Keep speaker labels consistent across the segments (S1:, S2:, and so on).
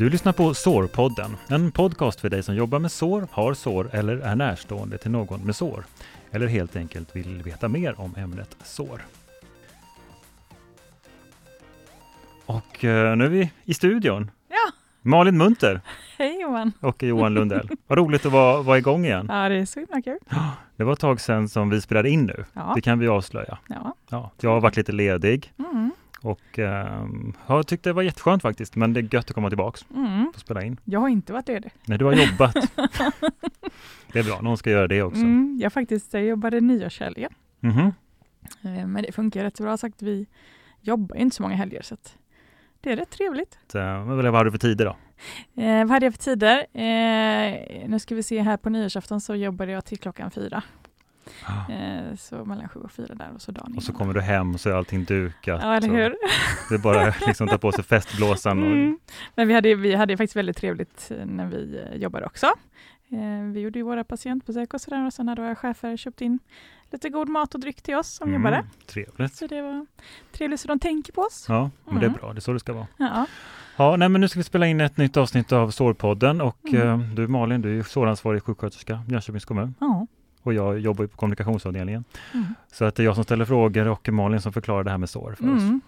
S1: Du lyssnar på Sårpodden, en podcast för dig som jobbar med sår, har sår eller är närstående till någon med sår. Eller helt enkelt vill veta mer om ämnet sår. Och eh, nu är vi i studion.
S2: Ja.
S1: Malin Munter
S2: Hej Johan!
S1: och Johan Lundell. Vad roligt att vara, vara igång igen.
S2: Ja, det är så himla kul.
S1: Det var ett tag sedan som vi spelade in nu.
S2: Ja.
S1: Det kan vi avslöja.
S2: ja.
S1: Ja, jag har varit lite ledig
S2: Mm.
S1: Och eh, jag tyckte det var jätteskönt faktiskt. Men det är gött att komma tillbaks
S2: Mm.
S1: och spela in.
S2: Jag har inte varit ledig.
S1: Nej, du har jobbat. det är bra, någon ska göra det också.
S2: Mm. Jag faktiskt jag jobbade nyårshelgen.
S1: Mhm.
S2: Eh, Men det funkar rätt så bra sagt. Vi jobbar inte så många helger så det är rätt trevligt.
S1: Så, vad har du för tider då?
S2: Eh, vad hade jag för tider? Eh, nu ska vi se här på nyårsafton så jobbade jag till klockan fyra. Eh, så mellan sju och fyra där och så dagen
S1: Och så kommer du hem så är allting dukat.
S2: Ja, eller
S1: och
S2: hur?
S1: Det är bara liksom ta på sig festblåsan. Och,
S2: Mm. Men vi hade, vi hade faktiskt väldigt trevligt eh, när vi eh, jobbade också. Eh, vi gjorde ju våra patientbesök och sådär och sen hade våra chefer köpt in lite god mat och dryck till oss som
S1: Mm,
S2: jobbade.
S1: Trevligt.
S2: Så det var trevligt så de tänker på oss.
S1: Ja, men det är
S2: Mm.
S1: bra. Det är så det ska vara.
S2: Ja,
S1: Ja, nej, men nu ska vi spela in ett nytt avsnitt av Sårpodden och
S2: Mm.
S1: eh, du Malin, du är såransvarig sjuksköterska Jönköpings kommun
S2: ja.
S1: Och jag jobbar ju på kommunikationsavdelningen.
S2: Mm.
S1: Så att det är jag som ställer frågor och Malin som förklarar det här med sår för oss.
S2: Mm.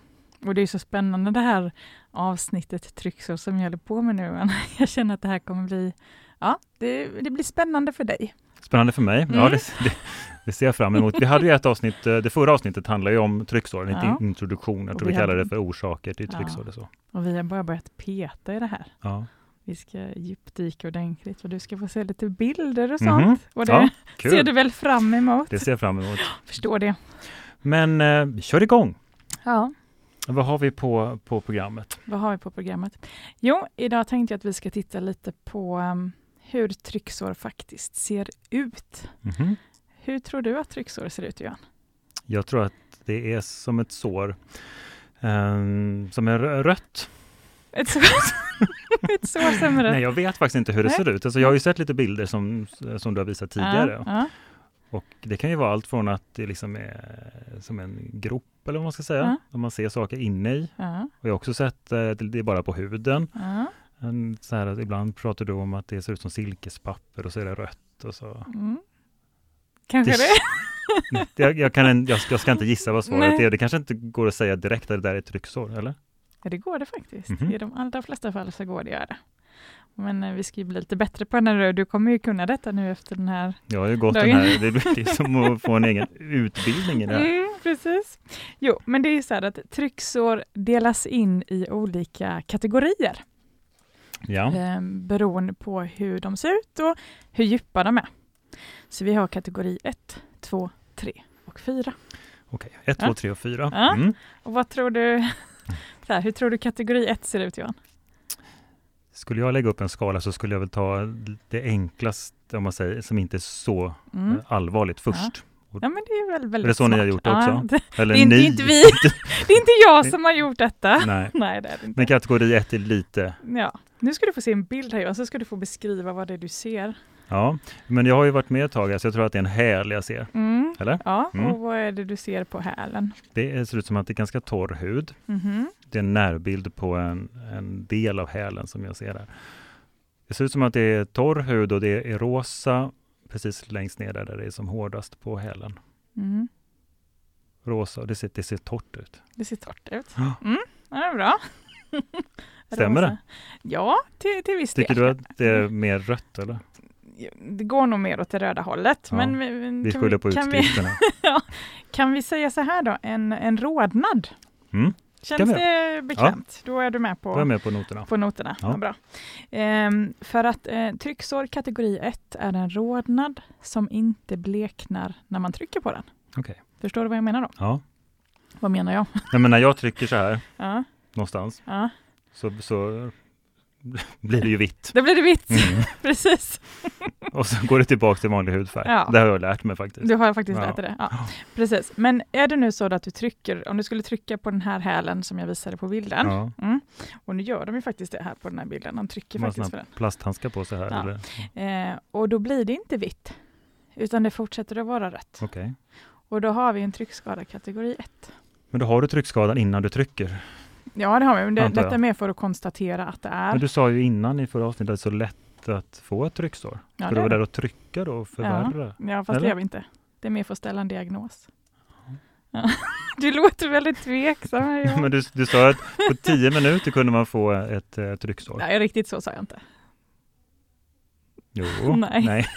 S2: Och det är så spännande det här avsnittet trycksår som jag håller på med nu. Jag känner att det här kommer bli, ja, det, det blir spännande för dig.
S1: Spännande för mig. Ja,
S2: Mm.
S1: det, det, det ser jag fram emot. Vi hade ju ett avsnitt, eh, det förra avsnittet handlade ju om trycksår, en
S2: Ja.
S1: introduktion. Jag tror vi
S2: vi
S1: kallar
S2: hade-
S1: det för orsaker till
S2: Ja.
S1: trycksår. och så.
S2: Och vi har bara börjat peta i det här.
S1: Ja.
S2: Vi ska djupdyka ordentligt och du ska få se lite bilder och sånt.
S1: Mhm.
S2: Och det
S1: Ja,
S2: ser du väl fram emot?
S1: Det ser jag fram emot.
S2: Förstår det.
S1: Men eh, kör igång.
S2: Ja,
S1: Vad har vi på, på programmet?
S2: vad har vi på programmet? Jo, idag tänkte jag att vi ska titta lite på um, hur trycksår faktiskt ser ut.
S1: Mhm.
S2: Hur tror du att trycksår ser ut, Johan?
S1: Jag tror att det är som ett sår eh, som är rö- rött.
S2: Ett sår, ett sår är
S1: Nej, jag vet faktiskt inte hur det
S2: Nej.
S1: ser ut. Alltså, jag har ju sett lite bilder som, som du har visat tidigare.
S2: Ja,
S1: Och det kan ju vara allt från att det liksom är som en grop eller vad man ska säga.
S2: Ja.
S1: Man ser saker inne i.
S2: ja,
S1: Och jag har också sett eh, det är bara på huden.
S2: ja.
S1: Så här, ibland pratar du om att det ser ut som silkespapper och så är det rött. Och så.
S2: Mm. Kanske
S1: Det-
S2: det.
S1: Jag, jag, kan, jag, ska, jag ska inte gissa vad svaret
S2: Nej.
S1: är. Det kanske inte går att säga direkt att det där är ett trycksår, eller?
S2: Ja, det går det faktiskt.
S1: Mhm.
S2: I de allra flesta fall så går det att göra. Men eh, vi ska ju bli lite bättre på det nu. Du kommer ju kunna detta nu efter den här.
S1: Jag har ju gått den
S2: Dagen.
S1: här, det blir som att få en egen utbildning i det här.
S2: Mm, precis. Jo, men det är så här att trycksår delas in i olika kategorier
S1: Ja,
S2: eh, beroende på hur de ser ut och hur djupa de är. Så vi har kategori 1, 2, 3 och 4.
S1: okej. Ett,
S2: Ja.
S1: två, tre och fyra.
S2: Ja.
S1: Mm.
S2: Och vad tror du, så här, hur tror du kategori 1 ser ut Johan?
S1: Skulle jag lägga upp en skala så skulle jag väl ta det enklaste, om man säger, som inte är så
S2: Mm.
S1: eh, allvarligt först.
S2: Ja, men det är väl väldigt
S1: Är det så ni har
S2: smart.
S1: gjort det
S2: Ja,
S1: också?
S2: det,
S1: Eller
S2: det är inte,
S1: ni.
S2: inte vi. det är inte jag som har gjort detta.
S1: Nej.
S2: Nej, det är det inte.
S1: Men kategori ett är lite,
S2: Ja. Nu ska du få se en bild här Johan, så ska du få beskriva vad det är du ser.
S1: Ja. Men jag har ju varit med ett tag, så jag tror att det är en häl jag ser.
S2: Mm.
S1: Eller?
S2: Ja,
S1: Mm.
S2: och vad är det du ser på hälen?
S1: Det ser ut som att det är ganska torr hud.
S2: Mhm.
S1: Det är en närbild på en, en del av hälen som jag ser där. Det ser ut som att det är torr hud och det är rosa precis längst ner där, det är som hårdast på hälen.
S2: Mm.
S1: Rosa, det ser, det ser torrt ut.
S2: Det ser torrt ut.
S1: Ja.
S2: Mm. Det är bra.
S1: Stämmer det?
S2: Ja, till, till viss
S1: Tycker
S2: del.
S1: du att det är mer rött eller?
S2: Det går nog mer åt det röda hållet.
S1: Ja,
S2: men vi,
S1: Vi skyller på
S2: kan, vi,
S1: utskrifterna.
S2: kan vi säga så här då, en, en rodnad?
S1: Mm,
S2: Känns det bekvämt? Då är du med på,
S1: med på noterna.
S2: på noterna.
S1: Ja.
S2: Ja. bra. Ehm, för att eh, trycksår kategori 1 är en rodnad som inte bleknar när man trycker på den.
S1: Okej.
S2: Förstår du vad jag menar då?
S1: Ja.
S2: Vad menar jag?
S1: Nej, men när jag trycker så här
S2: Ja,
S1: någonstans
S2: ja.
S1: så, så blir det ju vitt.
S2: Då blir det vitt,
S1: Mm.
S2: precis.
S1: Och så går det tillbaka till vanlig hudfärg.
S2: Ja.
S1: Det har jag lärt mig faktiskt.
S2: Du har faktiskt
S1: Ja.
S2: lärt dig det. Ja, precis. Men är det nu så att du trycker, om du skulle trycka på den här hälen som jag visade på bilden,
S1: Ja.
S2: mm, och nu gör de ju faktiskt det här på den här bilden, de trycker
S1: Man
S2: faktiskt på den.
S1: plasthandskar på sig här.
S2: Eh, och då blir det inte vitt, utan det fortsätter att vara rött.
S1: Okej.
S2: Och då har vi en tryckskada kategori 1.
S1: Men då har du tryckskadan innan du trycker.
S2: Ja, det har vi. Men det, detta är mer för att konstatera att det är.
S1: Men du sa ju innan i förra avsnittet att det är så lätt att få ett trycksår.
S2: ja,
S1: Ska
S2: det det.
S1: där och trycka då och förvärra?
S2: Ja, fast
S1: Eller?
S2: det gör vi inte. Det är mer för att ställa en diagnos. Ja. Du låter väldigt tveksam. Johan.
S1: Men du, du sa att på tio minuter kunde man få ett, eh, trycksår.
S2: Nej, riktigt så sa jag inte.
S1: Jo,
S2: Nej.
S1: nej.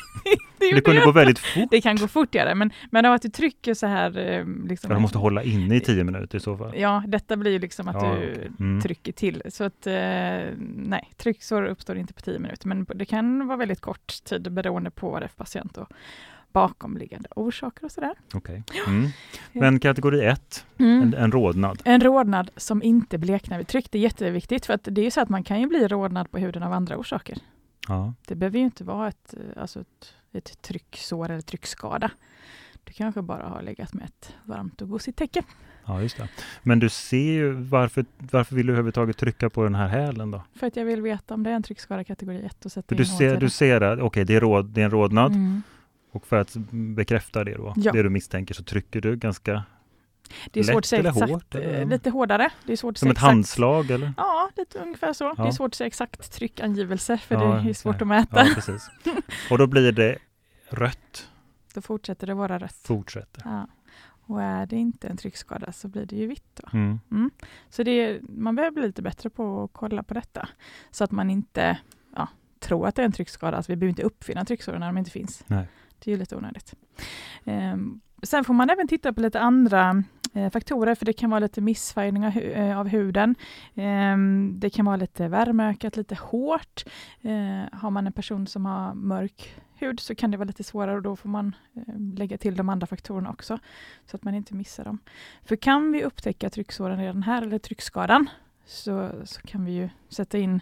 S2: Det,
S1: Det kunde
S2: jag
S1: gå väldigt fort.
S2: det kan gå fortare, men, men av att du trycker så här... eh, Liksom,
S1: Ja, de måste hålla inne i tio minuter i så fall.
S2: Ja, detta blir ju liksom att
S1: Ja,
S2: du.
S1: Mm.
S2: trycker till. Så att eh, nej, trycksår uppstår inte på tio minuter, men det kan vara väldigt kort tid beroende på vad det är för patient och bakomliggande orsaker och sådär.
S1: Okej. Mm. Men kategori ett,
S2: Mm.
S1: en, en rodnad.
S2: En rodnad som inte bleknar vid tryck, det är jätteviktigt för att det är ju så att man kan ju bli rodnad på huden av andra orsaker.
S1: Ja.
S2: Det behöver ju inte vara ett, eh, alltså ett, ett trycksår eller tryckskada. Du kanske bara har legat med ett varmt och gosigt täcke.
S1: ja, just det. Men du ser ju, varför, varför vill du överhuvudtaget trycka på den här hälen då?
S2: För att jag vill veta om det är en tryckskada kategori 1 och sätta
S1: För
S2: in
S1: du ser, du ser att okej, det, är råd, det är en rodnad
S2: Mm.
S1: och för att bekräfta det då,
S2: Ja.
S1: det du misstänker, så trycker du ganska
S2: Det är svårt att säga
S1: lätt eller
S2: exakt,
S1: hårt, eller?
S2: eh, lite hårdare. Det är svårt att
S1: som ett
S2: exakt.
S1: handslag eller?
S2: Ja, lite ungefär så. Det
S1: Ja.
S2: är svårt att säga exakt tryckangivelse för
S1: Ja,
S2: det är svårt att mäta.
S1: Ja. Och då blir det rött,
S2: Då fortsätter det vara rött.
S1: fortsätter.
S2: Ja. Och är det inte en tryckskada så blir det ju vitt. Då.
S1: Mm.
S2: Så det är, man behöver bli lite bättre på att kolla på detta. Så att man inte ja, tror att det är en tryckskada. Alltså vi behöver inte uppfinna trycksår när de inte finns.
S1: Nej.
S2: Det är ju lite onödigt. Ehm, sen får man även titta på lite andra eh, faktorer, för det kan vara lite missfärgning av, hu- eh, av huden. Ehm, det kan vara lite värmeökat, lite hårt. Eh, har man en person som har mörk hud så kan det vara lite svårare och då får man eh, lägga till de andra faktorerna också så att man inte missar dem. För kan vi upptäcka trycksåren redan här eller tryckskadan så, så kan vi ju sätta in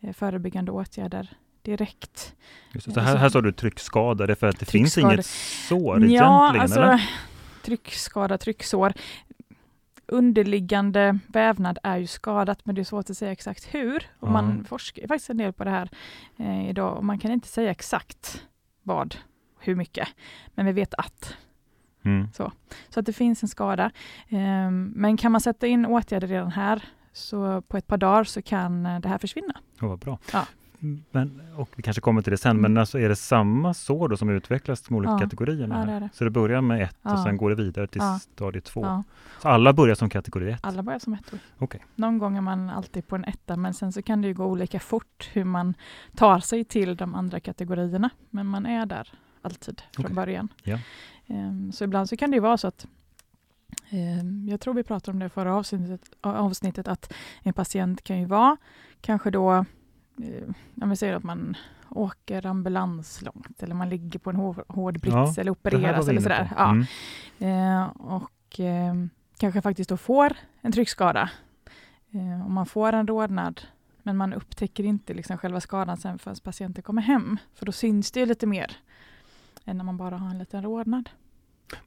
S2: eh, förebyggande åtgärder direkt.
S1: Just. Så här, här står du tryckskada, det är för att det finns inget sår
S2: Ja,
S1: egentligen?
S2: alltså
S1: eller?
S2: tryckskada, trycksår. Underliggande vävnad är ju skadat, men det är svårt att säga exakt hur. Och
S1: Ja.
S2: Man forskar faktiskt en del på det här eh, idag och man kan inte säga exakt vad, hur mycket, men vi vet att.
S1: Mm.
S2: Så att det finns en skada. Ehm, men kan man sätta in åtgärder redan här, så på ett par dagar så kan eh, det här försvinna.
S1: Ja, vad bra.
S2: Ja.
S1: Men, och vi kanske kommer till det sen,
S2: Mm.
S1: men alltså är det samma sår då som utvecklas de olika
S2: Ja.
S1: kategorierna?
S2: Ja, det är det.
S1: Så det börjar med ett och
S2: Ja.
S1: sen går det vidare till
S2: Ja.
S1: stadie två?
S2: Ja,
S1: Så alla börjar som kategori ett?
S2: alla börjar som ettor.
S1: Okej.
S2: Någon gång är man alltid på en etta, men sen så kan det ju gå olika fort hur man tar sig till de andra kategorierna. Men man är där alltid från
S1: Okej.
S2: början.
S1: Ja.
S2: Ehm, så ibland så kan det ju vara så att ehm, jag tror vi pratade om det i förra avsnittet, avsnittet att en patient kan ju vara kanske då, om vi säger att man åker ambulans långt eller man ligger på en hår, hård brits
S1: Ja,
S2: eller opereras eller sådär. Ja.
S1: Mm.
S2: Eh, och eh, kanske faktiskt då får en tryckskada. Eh, och man får en rodnad, men man upptäcker inte liksom själva skadan sen förrän patienten kommer hem. För då syns det lite mer än när man bara har en liten rodnad.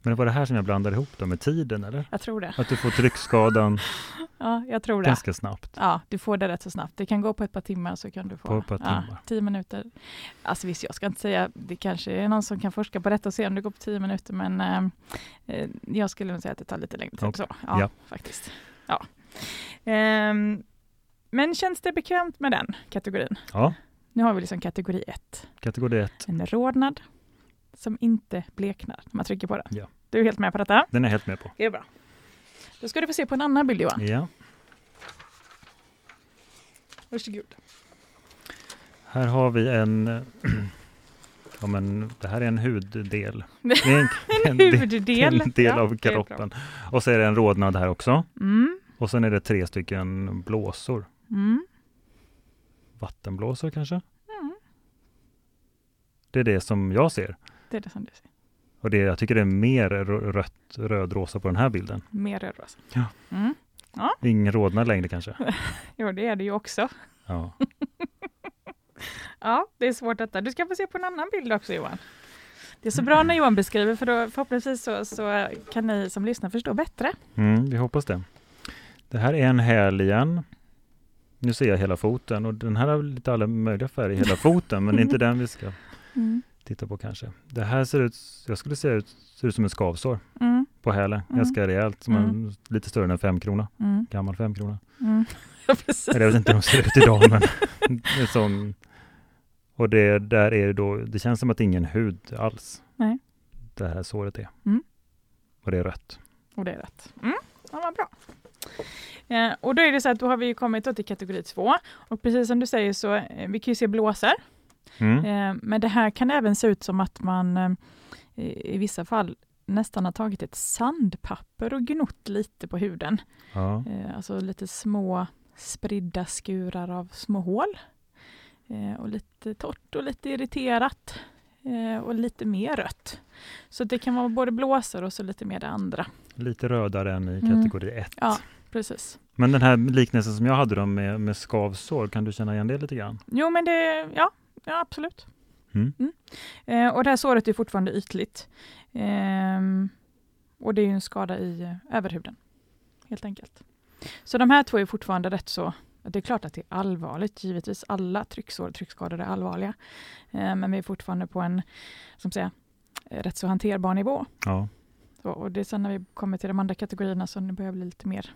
S1: Men det var det här som jag blandade ihop då med tiden, eller?
S2: Jag tror det.
S1: Att du får tryckskadan
S2: Ja, jag tror det.
S1: ganska snabbt.
S2: Ja, du får det rätt så snabbt. Det kan gå på ett par timmar så kan du få
S1: På ett par
S2: ja,
S1: timmar.
S2: tio minuter. Alltså visst, jag ska inte säga, det kanske är någon som kan forska på detta och se om det går på tio minuter, men eh, eh, jag skulle nog säga att det tar lite längre tid.
S1: Okej.
S2: Så, ja,
S1: Ja.
S2: faktiskt. Ja. Ehm, men känns det bekvämt med den kategorin?
S1: Ja,
S2: Nu har vi liksom kategori ett.
S1: kategori ett.
S2: En rodnad som inte bleknar när man trycker på den.
S1: Ja.
S2: Du är helt med på detta?
S1: Den är jag helt med på.
S2: Det är bra. Då ska du få se på en annan bild Johan.
S1: Ja.
S2: Varsågod.
S1: Här har vi en, ja men det här är en huddel. Är en,
S2: En
S1: del-
S2: huvuddel.
S1: en del
S2: Ja,
S1: av kroppen. Och så är det en rodnad här också.
S2: Mm.
S1: Och sen är det tre stycken blåsor.
S2: Mm.
S1: Vattenblåsor kanske?
S2: Mm.
S1: Det är det som jag ser.
S2: Det är det som du ser.
S1: Och det, jag tycker det är mer rö- rött, röd-rosa på den här bilden.
S2: Mer rödrosa.
S1: Ja.
S2: Mm.
S1: Ingen rodnad längre kanske.
S2: Jo, det är det ju också.
S1: Ja.
S2: Ja, det är svårt detta. Du ska få se på en annan bild också Johan. Det är så bra när Johan beskriver för då förhoppningsvis så, så kan ni som lyssnar förstå bättre.
S1: Mm, vi hoppas det. Det här är en häl igen. Nu ser jag hela foten och den här har lite alla möjliga färger i hela foten, men det är inte den vi ska titta på kanske. Det här ser ut, jag skulle säga ut, ser ut som en skavsår
S2: Mm.
S1: på hälen,
S2: Mm.
S1: ganska rejält, som
S2: Mm.
S1: en, lite större än en femkrona,
S2: Mm.
S1: gammal femkrona.
S2: Mm. Ja, precis.
S1: Jag vet inte hur de ser ut idag, men är sån. Och det där är det då, det känns som att det är ingen hud alls.
S2: Nej.
S1: Det här såret är.
S2: Mm.
S1: Och det är rött.
S2: Och det är rätt. Mm. Ja, vad bra. Eh, och då är det så att då har vi kommit till kategori två. Och precis som du säger så eh, vi kan ju se blåsor.
S1: Mm.
S2: Eh, men det här kan även se ut som att man eh, i vissa fall nästan har tagit ett sandpapper och gnott lite på huden.
S1: Ja.
S2: Eh, alltså lite små spridda skurar av små hål. Och lite torrt och lite irriterat. Och lite mer rött. Så det kan vara både blåsor och så lite mer det andra.
S1: Lite rödare än i
S2: Mm.
S1: kategori 1.
S2: Ja, precis.
S1: Men den här liknelsen som jag hade då med, med skavsår, kan du känna igen det lite grann?
S2: Jo, men det, ja, ja absolut.
S1: Mm.
S2: Eh, och det här såret är fortfarande ytligt. Ehm, och det är ju en skada i eh, överhuden, helt enkelt. Så de här två är fortfarande rätt så det är klart att det är allvarligt, givetvis alla trycksår och tryckskador är allvarliga. Eh, men vi är fortfarande på en som säga, eh, rätt så hanterbar nivå.
S1: Ja.
S2: Så, och det är sen när vi kommer till de andra kategorierna som det börjar bli lite mer.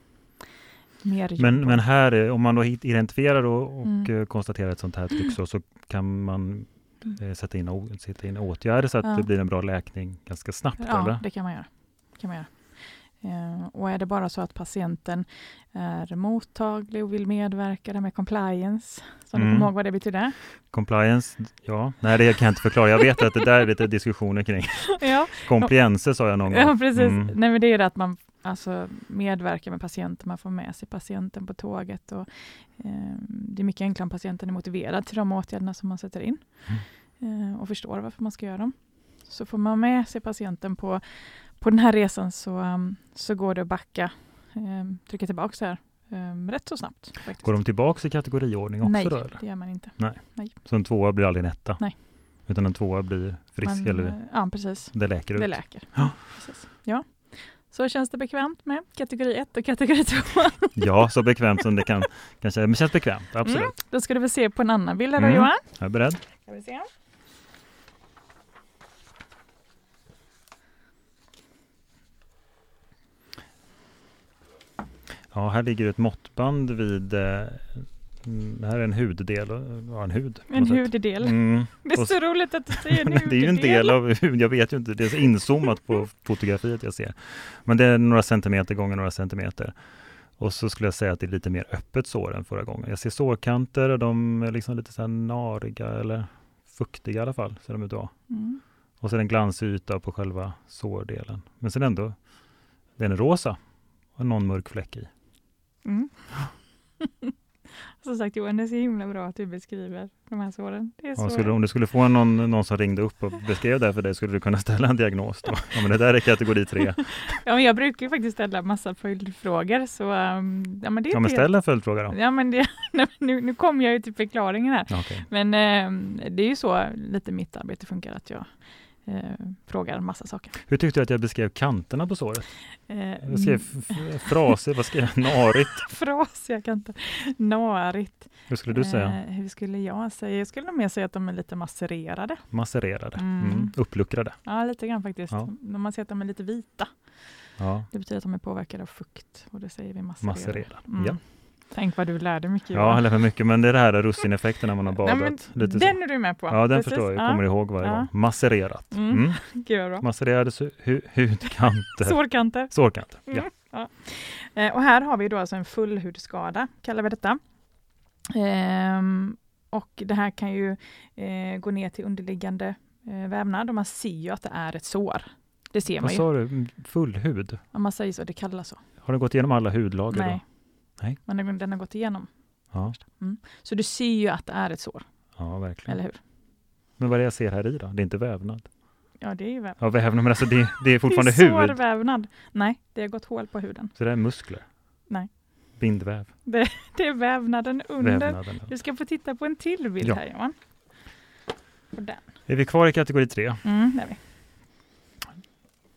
S1: Men, men här, är- om man då identifierar och, och
S2: Mm.
S1: eh, konstaterar ett sånt här trycksår så kan man
S2: Mm.
S1: eh, sätta, in, sätta in åtgärder så att
S2: Ja.
S1: det blir en bra läkning ganska snabbt?
S2: Ja,
S1: eller?
S2: det kan man göra. kan man göra. Eh, och är det bara så att patienten är mottaglig och vill medverka det med compliance, som
S1: Mm.
S2: du kommer ihåg vad det betyder?
S1: Compliance, ja, nej det kan jag inte förklara. Jag vet att det där är lite diskussioner kring.
S2: ja,
S1: Compliance sa jag någon gång.
S2: ja, precis.
S1: Mm.
S2: Nej, men det är det att man alltså, medverkar med patienten, man får med sig patienten på tåget. Och, eh, det är mycket enklare om patienten är motiverad till de åtgärderna som man sätter in
S1: Mm.
S2: eh, och förstår varför man ska göra dem. Så får man med sig patienten på, på den här resan så, um, så går det att backa, um, trycka tillbaka här um, rätt så snabbt. Faktiskt.
S1: Går de tillbaka i kategoriordning också
S2: Nej,
S1: då? Eller?
S2: det gör man inte.
S1: Så en tvåa blir aldrig en etta?
S2: Nej.
S1: Utan en tvåa blir frisk
S2: Man,
S1: eller
S2: eh, Ja, precis.
S1: det läker ut?
S2: Det läker.
S1: Ja.
S2: Precis. Ja. Så känns det bekvämt med kategori 1 och kategori 2.
S1: Ja, så bekvämt som det kan kanske, men känns bekvämt, absolut.
S2: Mm. Då ska du väl se på en annan bild här då,
S1: Mm.
S2: Johan.
S1: Jag är beredd.
S2: Ska vi se.
S1: Ja, här ligger ett måttband vid, eh, mm, det här är en huddel, ja en hud.
S2: En huddel.
S1: Mm.
S2: Det är så roligt att du säger en
S1: det är ju en
S2: huddel.
S1: del av hud, jag vet ju inte, det är så inzoomat på fotografiet jag ser. Men det är några centimeter gånger några centimeter. Och så skulle jag säga att det är lite mer öppet sår än förra gången. Jag ser sårkanter och de är liksom lite så här nariga eller fuktiga i alla fall, ser de ut att vara.
S2: Mm.
S1: Och det en glansig yta på själva sårdelen. Men sen ändå, den är rosa och någon mörk fläck i.
S2: Mm. Som sagt Johan, det är så himla bra att du beskriver de här såren. Det är.
S1: Ja, skulle, om du skulle få någon, någon som ringde upp och beskrev det här för dig, skulle du kunna ställa en diagnos då? Ja, men det där är kategori 3.
S2: ja, men jag brukar faktiskt ställa massa följdfrågor. Så, um, ja, men det är
S1: Ja, men ställ en följdfråga då.
S2: Ja, men det, nu, nu kommer jag ju till förklaringen här.
S1: Okej.
S2: Men eh, det är ju så lite mitt arbete funkar, att jag eh, frågar massa saker.
S1: Hur tyckte du att jag beskrev kanterna på såret?
S2: Eh,
S1: Jag skrev f- f- fraser, vad skrev jag? Narigt.
S2: fras, jag kan inte. Narigt.
S1: Hur skulle du säga?
S2: Eh, hur skulle jag säga? Jag skulle nog mer säga att de är lite masserade.
S1: Massererade.
S2: Mm.
S1: Mm. Uppluckrade.
S2: Ja, lite grann faktiskt.
S1: Ja.
S2: När man ser att de är lite vita.
S1: Ja,
S2: Det betyder att de är påverkade av fukt och det säger vi masserade.
S1: massererade.
S2: Mm.
S1: Ja.
S2: Tänk vad du lärde mycket
S1: ja, jag lär mig mycket, men det är det här russineffekten när man har
S2: Nej,
S1: badat.
S2: men
S1: Lite så.
S2: den är du med på.
S1: Ja, den
S2: Precis.
S1: förstår jag. Jag kommer ihåg varje
S2: Ja.
S1: gång. Massererat.
S2: Mm.
S1: Mm.
S2: Gud vad bra.
S1: Massererade hu- hudkanter.
S2: Sårkanter.
S1: Sårkanter. Ja.
S2: Mm, ja. Eh, och här har vi då alltså en fullhudskada, kallar vi detta. Ehm, och det här kan ju eh, gå ner till underliggande eh, vävnad och man ser ju att det är ett sår. Det ser man
S1: Vad
S2: ju.
S1: sa du? Mm, Full hud?
S2: Om man säger så, det kallas så.
S1: Har den gått igenom alla hudlager
S2: Nej.
S1: Nej.
S2: Men den, den har gått igenom.
S1: Ja,
S2: Så du ser ju att det är ett sår,
S1: ja verkligen.
S2: eller hur?
S1: Men vad är det jag ser här i då? Det är inte vävnad?
S2: Ja, det är ju vävnad.
S1: Ja, vävnad, men alltså det, det är fortfarande
S2: det är
S1: hud.
S2: sårvävnad. Nej, det har gått hål på huden.
S1: Så det är muskler?
S2: Nej.
S1: Bindväv?
S2: Det är vävnaden under.
S1: Vävnaden.
S2: Du ska få titta på en till bild
S1: Ja.
S2: här Johan. På den.
S1: Är vi kvar i kategori 3?
S2: Mm, där är vi.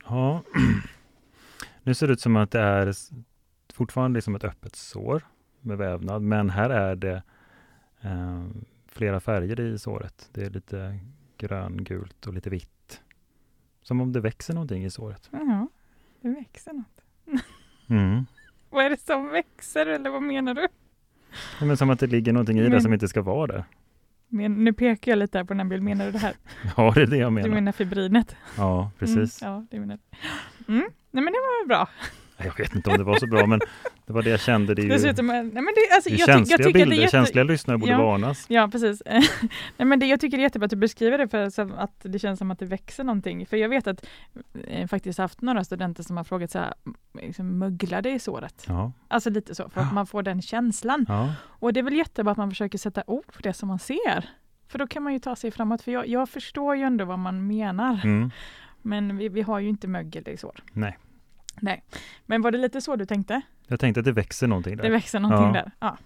S1: Ja. Nu ser det ut som att det är fortfarande liksom ett öppet sår med vävnad, men här är det eh, flera färger i såret. Det är lite gröngult och lite vitt. Som om det växer någonting i såret.
S2: Ja. Det växer något.
S1: Mm.
S2: Vad är det som växer eller vad menar du?
S1: Ja, men som att det ligger någonting i det
S2: Men-
S1: som inte ska vara där.
S2: Men, nu pekar jag lite här på den här bilden. Menar du det här?
S1: Ja, det är det jag
S2: Du
S1: menar.
S2: menar fibrinet?
S1: Ja, precis.
S2: Mm, ja, det menar jag. Mm. Nej men det var bra.
S1: Jag vet inte om det var så bra, men det var det jag kände. Det är ju
S2: Dessutom, nej, men det, alltså,
S1: det är
S2: jag,
S1: känsliga
S2: jag
S1: bilder.
S2: det jätte...
S1: Känsliga lyssnare borde
S2: Ja.
S1: varnas.
S2: Ja, precis. Nej, men det, jag tycker det är jättebra att du beskriver det för att det känns som att det växer någonting. För jag vet att eh, faktiskt haft några studenter som har frågat så här, liksom, möglade i såret?
S1: Ja,
S2: Alltså lite så, för att man får den känslan.
S1: ja.
S2: Och det är väl jättebra att man försöker sätta ord på det som man ser. För då kan man ju ta sig framåt. För jag, jag förstår ju ändå vad man menar.
S1: Mm.
S2: Men vi, vi har ju inte mögel i sår.
S1: Nej.
S2: Nej. Men var det lite så du tänkte?
S1: Jag tänkte att det växer någonting där.
S2: Det växer någonting
S1: Ja.
S2: där? Ja.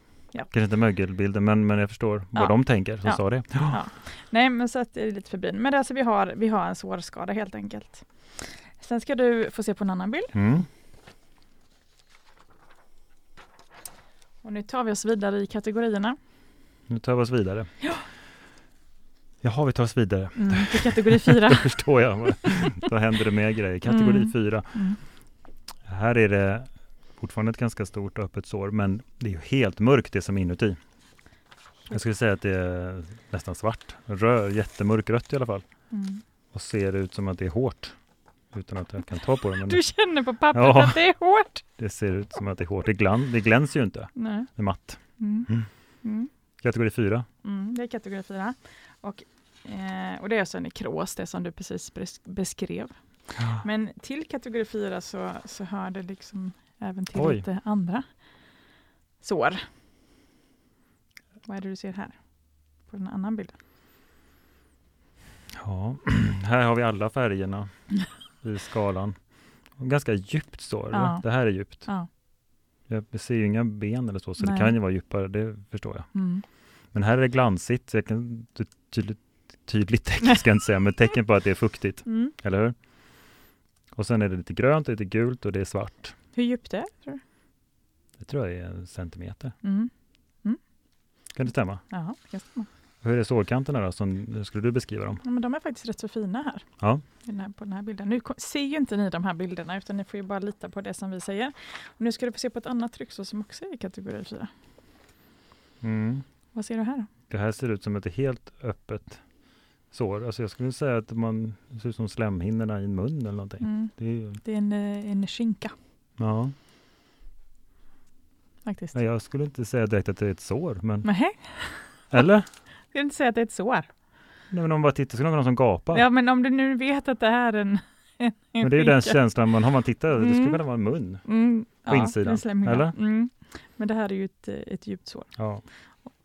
S1: Kanske inte mögelbilden, men, men jag förstår vad
S2: Ja.
S1: de tänker som
S2: Ja.
S1: sa det.
S2: Ja. Nej, men så att det är lite förbi. Men alltså vi har, vi har en sårskada helt enkelt. Sen ska du få se på en annan bild.
S1: Mm.
S2: Och nu tar vi oss vidare i kategorierna.
S1: Nu tar vi oss vidare. Jaha, vi tar oss vidare.
S2: Mm, till kategori 4.
S1: Då förstår jag. Då händer det mer grejer. Kategori
S2: Mm.
S1: 4.
S2: Mm.
S1: Här är det fortfarande ett ganska stort öppet sår, men det är ju helt mörkt det som är inuti. Jag skulle säga att det är nästan svart. Röd, jättemörkrött i alla fall.
S2: Mm.
S1: Och ser ut som att det är hårt. Utan att jag kan ta på det. Men
S2: Du känner på pappret
S1: Ja.
S2: att det är hårt.
S1: det ser ut som att det är hårt. Det, glan, det glänser ju inte.
S2: Nej.
S1: Det är matt.
S2: Mm.
S1: Mm.
S2: Mm.
S1: Kategori 4.
S2: Mm, det är kategori 4. Och, eh, och det är alltså nekros, det som du precis bes- Men till kategori 4 så, så hör det liksom även till
S1: Oj.
S2: lite andra sår. Vad är det du ser här? På den annan bilden.
S1: Ja, här har vi alla färgerna i skalan. Ganska djupt sår.
S2: Ja.
S1: Det här är djupt.
S2: Ja.
S1: Jag ser ju inga ben eller så, så
S2: Nej.
S1: det kan ju vara djupare, det förstår jag.
S2: Mm.
S1: Men här är det glansigt, jag kan tydligt, tydligt tecken ska jag inte säga, men tecken på att det är fuktigt,
S2: Mm.
S1: eller hur? Och sen är det lite grönt, lite gult och det är svart.
S2: Hur djupt det är? Tror du?
S1: Det tror jag är en centimeter.
S2: Mm.
S1: Kan det stämma?
S2: Ja, det kan stämma.
S1: Hur är sårkanterna då? Som, hur skulle du beskriva dem?
S2: Ja, men de är faktiskt rätt så fina här.
S1: Ja.
S2: Den här, på den här bilden. Nu ser ju inte ni de här bilderna utan ni får ju bara lita på det som vi säger. Och nu ska du få se på ett annat trycksår som också är i kategori 4.
S1: Mm.
S2: Vad ser du här då?
S1: Det här ser ut som ett helt öppet sår. Alltså jag skulle säga att man det ser ut som slemhinnorna i en mun eller någonting.
S2: Mm.
S1: Det är ju,
S2: Det är en, eh, en skinka
S1: ja.
S2: faktiskt.
S1: Nej, jag skulle inte säga direkt att det är ett sår, men
S2: Nej,
S1: eller?
S2: jag skulle inte säga att det är ett sår.
S1: Nej, men om man bara tittar så är det någon som gapar.
S2: Ja, men om du nu vet att det här är en, en
S1: men det är ju den känslan man har man tittar, det skulle
S2: Mm.
S1: kunna vara en mun.
S2: Mm,
S1: på insidan,
S2: en slemhinna.
S1: eller?
S2: Mm. Men det här är ju ett, eh, ett djupt sår
S1: Ja,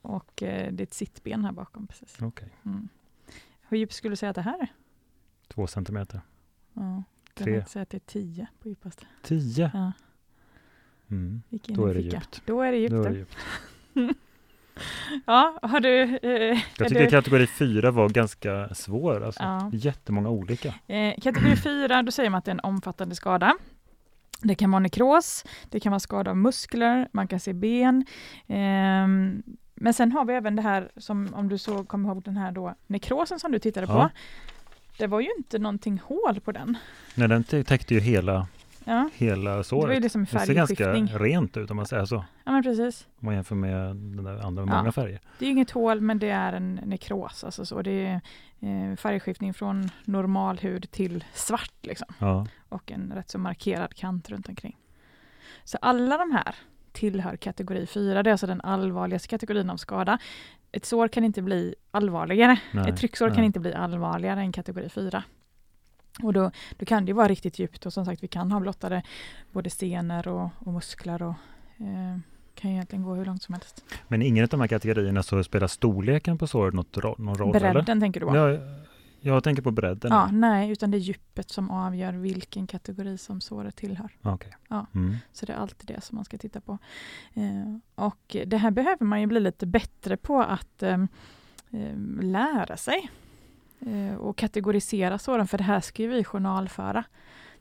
S2: och eh, det är ett sittben här bakom. Precis.
S1: okej.
S2: Mm. Hur djupt skulle du säga att det här är?
S1: Två centimeter.
S2: Ja, jag
S1: Tre.
S2: vill säga att det är 10 på djupaste.
S1: Tio.
S2: Ja,
S1: Mm. Då är det djupt.
S2: Då är det djupt.
S1: Då är
S2: det.
S1: djupt.
S2: Ja, har du... Eh,
S1: Jag tycker
S2: du
S1: kategori fyra var ganska svår. Alltså.
S2: Ja.
S1: Jättemånga olika.
S2: eh, kategori 4, då säger man att det är en omfattande skada. Det kan vara nekros, det kan vara skada av muskler, man kan se ben. Ehm, men sen har vi även det här som, om du så kommer ihåg den här då, nekrosen som du tittade på.
S1: Ja.
S2: Det var ju inte någonting hål på den.
S1: Nej, den tä- täckte ju hela,
S2: Ja,
S1: hela
S2: det var ju
S1: såret.
S2: liksom
S1: Det ser ganska rent ut om man säger så.
S2: Ja, men precis.
S1: Om man jämför med den där andra med
S2: Ja.
S1: många färger.
S2: Det är inget hål, men det är en nekros. Alltså så. Det är eh, färgskiftning från normal hud till svart. Liksom.
S1: Ja.
S2: och en rätt så markerad kant runt omkring. Så alla de här tillhör kategori 4. Det är alltså den allvarligaste kategorin av skada. Ett sår kan inte bli allvarligare.
S1: Nej,
S2: Ett trycksår
S1: nej.
S2: kan inte bli allvarligare än kategori 4. Och då, då kan det vara riktigt djupt och som sagt vi kan ha blottade både senor och, och muskler och eh, kan egentligen gå hur långt som helst.
S1: Men i ingen av de här kategorierna så spelar storleken på såret något någon roll? eller?
S2: Bredden tänker du på?
S1: Ja, jag tänker på bredden.
S2: Ja, nej, utan det är djupet som avgör vilken kategori som såret tillhör.
S1: Okej.
S2: Ja.
S1: Mm.
S2: Så det är alltid det som man ska titta på. Eh, och det här behöver man ju bli lite bättre på att eh, lära sig eh, och kategorisera såren, för det här ska ju vi journalföra.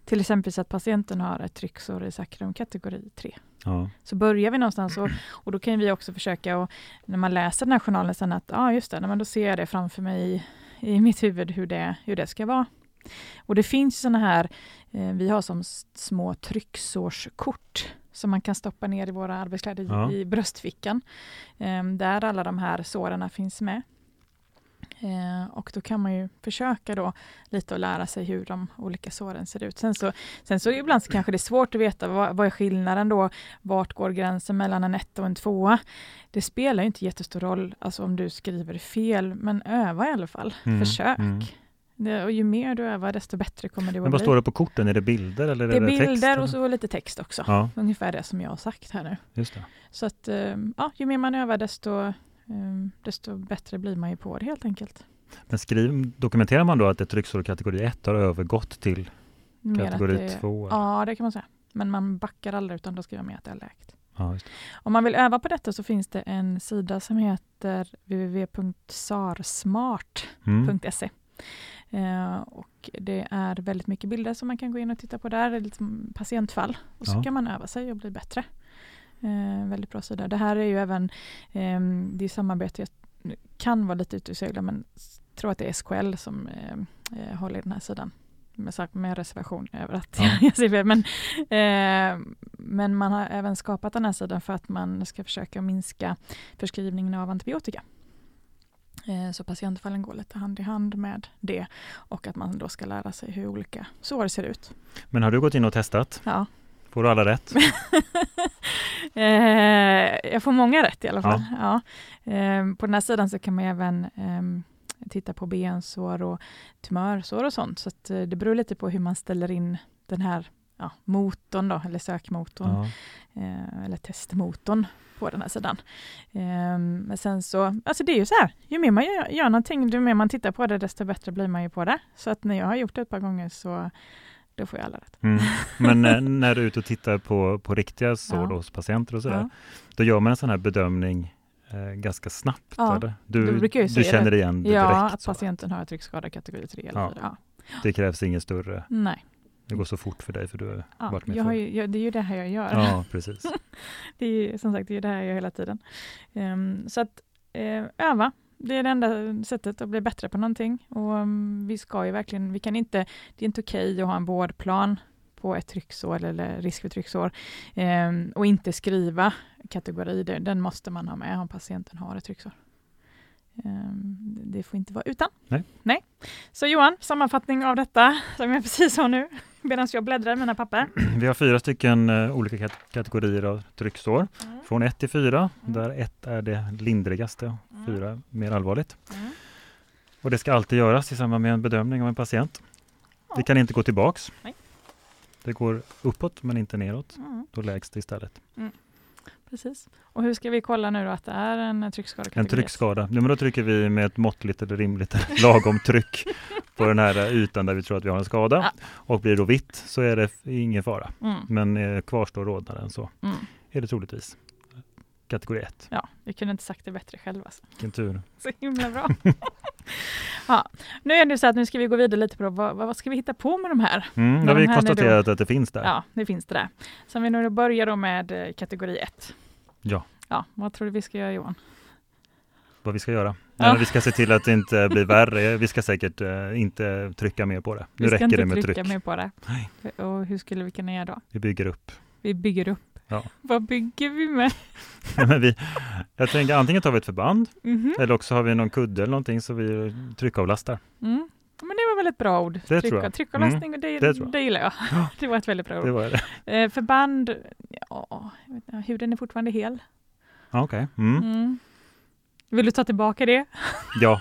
S2: Till exempel så att patienten har ett trycksår i sakrum kategori 3.
S1: Ja.
S2: Så börjar vi någonstans och, och då kan vi också försöka, och, när man läser den här journalen sen, att ja ah, just det, men då ser jag det framför mig i, mitt huvud hur det, hur det ska vara. Och det finns sådana här, eh, vi har som små trycksårskort som man kan stoppa ner i våra arbetskläder i-
S1: Ja.
S2: i bröstfickan. Eh, där alla de här såren finns med. Eh, och då kan man ju försöka då lite att lära sig hur de olika såren ser ut. Sen så, sen så ibland så kanske det är svårt att veta vad, vad är skillnaden då? Vart går gränsen mellan en etta och en tvåa? Det spelar ju inte jättestor roll alltså om du skriver fel, men öva i alla fall.
S1: Mm,
S2: Försök.
S1: mm.
S2: Det, och ju mer du övar, desto bättre kommer det
S1: Men
S2: att
S1: vad
S2: bli.
S1: står det på korten? Är det bilder eller
S2: det är
S1: är det text?
S2: bilder och så lite text också.
S1: Ja,
S2: Ungefär det som jag har sagt här nu.
S1: just det.
S2: Så att eh, ja, ju mer man övar, desto, desto bättre blir man ju på det helt enkelt.
S1: Men skriv, dokumenterar man då att ett trycksår kategori 1 har övergått till
S2: Mer
S1: kategori
S2: det-
S1: 2?
S2: Ja, det kan man säga. Men man backar aldrig, utan då skriver man att det är läkt.
S1: Ja.
S2: Om man vill öva på detta så finns det en sida som heter www.sarsmart.se.
S1: Mm.
S2: Eh, och det är väldigt mycket bilder som man kan gå in och titta på där, det liksom patientfall. Och så
S1: Ja.
S2: kan man öva sig och bli bättre. Eh, väldigt bra sida. Det här är ju även, eh, det är samarbete, jag kan vara lite ute och segla men tror att det är SKL som eh, eh, håller i den här sidan. Med, med reservation över att
S1: Ja.
S2: jag ser fel. Men, eh, men man har även skapat den här sidan för att man ska försöka minska förskrivningen av antibiotika. Eh, Så patientfallen går lite hand i hand med det och att man då ska lära sig hur olika sår ser ut.
S1: Men har du gått in och testat?
S2: Ja.
S1: Får du alla rätt?
S2: eh, jag får många rätt i alla fall. Ja. Eh, på den här sidan så kan man även ehm, titta på bensår och tumörsår och sånt. Så att, eh, det beror lite på hur man ställer in den här ja, motorn då, eller sökmotorn,
S1: Ja.
S2: eh, eller testmotorn på den här sidan. Ehm, men sen så, alltså det är ju så här, ju mer man gör, gör någonting, ju mer man tittar på det, desto bättre blir man ju på det. Så att när jag har gjort det ett par gånger så då får jag alla rätt.
S1: Mm. Men eh, när du är ute och tittar på, på riktiga sår
S2: Ja.
S1: hos patienter och sådär,
S2: Ja.
S1: då gör man en sån här bedömning eh, ganska snabbt?
S2: Ja,
S1: eller? Du, du
S2: säga
S1: känner
S2: det.
S1: igen det
S2: Ja,
S1: direkt?
S2: att
S1: så.
S2: patienten har tryckskada kategori 3 eller
S1: Ja.
S2: 4. Ja.
S1: Det krävs ingen större,
S2: Nej,
S1: det går så fort för dig för du har
S2: ja,
S1: varit med
S2: jag ju, jag, det är ju det här jag gör.
S1: Ja, precis.
S2: Det är ju, som sagt det är det här jag gör hela tiden. Ehm, så att eh, öva, det är det enda sättet att bli bättre på någonting. Och um, vi ska ju verkligen, vi kan inte, det är inte okej att ha en vårdplan på ett trycksår eller risk för trycksår ehm, och inte skriva kategori. Den måste man ha med om patienten har ett trycksår. Ehm, det får inte vara utan.
S1: Nej.
S2: Nej. Så Johan, sammanfattning av detta som jag precis sa nu medan jag bläddrar i mina papper.
S1: Vi har fyra stycken eh, olika kat- kategorier av trycksår.
S2: Mm.
S1: Från ett till fyra,
S2: Mm.
S1: där ett är det lindrigaste,
S2: Mm.
S1: fyra mer allvarligt.
S2: Mm.
S1: Och det ska alltid göras i samband med en bedömning av en patient.
S2: Ja.
S1: Det kan inte gå tillbaks.
S2: Nej.
S1: Det går uppåt men inte neråt.
S2: Mm.
S1: Då lägst istället.
S2: Precis. Och hur ska vi kolla nu då att det är en tryckskada?
S1: En tryckskada. Ja, men då trycker vi med ett måttligt eller rimligt eller lagom tryck på den här ytan där vi tror att vi har en skada.
S2: Ja.
S1: Och blir det då vitt så är det ingen fara.
S2: Mm.
S1: Men eh, kvarstår rodnaden så
S2: Mm.
S1: är det troligtvis kategori 1.
S2: Ja, vi kunde inte sagt det bättre själva. Alltså.
S1: Vilken tur.
S2: Så himla bra. ja, nu är det så att nu ska vi gå vidare lite på vad, vad ska vi hitta på med de här?
S1: Mm, då har vi
S2: här är då-
S1: konstaterat att det finns där.
S2: Ja, det finns det där. Så om vi nu börjar då med eh, kategori 1.
S1: Ja.
S2: Ja, vad tror du vi ska göra Johan?
S1: Vad vi ska göra.
S2: Ja.
S1: Vi ska se till att det inte blir värre. Vi ska säkert eh, inte trycka mer på det. Nu
S2: vi ska
S1: räcker
S2: inte
S1: det med
S2: trycka
S1: tryck.
S2: mer på det.
S1: Nej.
S2: Och hur skulle vi kunna göra då?
S1: Vi bygger upp.
S2: Vi bygger upp.
S1: Ja.
S2: Vad bygger vi med?
S1: Men vi, jag tänker antingen tar vi ett förband
S2: Mhm.
S1: eller också har vi någon kudde eller någonting så vi tryckavlastar.
S2: Mm. Men det var väl ett bra ord?
S1: Det
S2: Tryck,
S1: tror jag.
S2: Tryckavlastning, och det,
S1: det tror jag.
S2: det gillar jag.
S1: Ja.
S2: Det var ett väldigt bra ord.
S1: Det var det.
S2: Eh, förband, ja, huden är fortfarande hel.
S1: Okej. Mm.
S2: Mm. Vill du ta tillbaka det?
S1: Ja,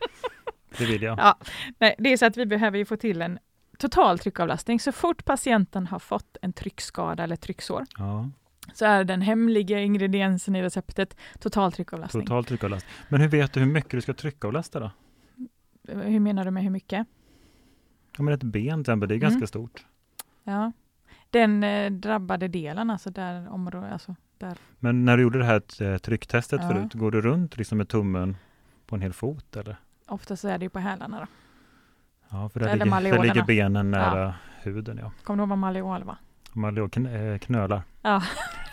S1: det vill jag.
S2: Ja. Nej, det är så att vi behöver ju få till en total tryckavlastning. Så fort patienten har fått en tryckskada eller trycksår
S1: Ja,
S2: så är den hemliga ingrediensen i receptet total tryckavlastning.
S1: total tryckavlast. Men hur vet du hur mycket du ska tryckavlasta då?
S2: Hur menar du med hur mycket?
S1: Ja, men ett ben till exempel, det är
S2: Mm.
S1: ganska stort.
S2: Ja. Den eh, drabbade delen, alltså där området, alltså där.
S1: Men när du gjorde det här eh, trycktestet
S2: Ja.
S1: förut, går du runt liksom med tummen på en hel fot eller?
S2: Ofta så är det ju på hälarna då.
S1: Ja, för där,
S2: Eller
S1: ligger, där ligger benen nära huden. Ja.
S2: Kommer du ihåg vad malleol var?
S1: Malleol, kn- eh, knölar,
S2: Ja,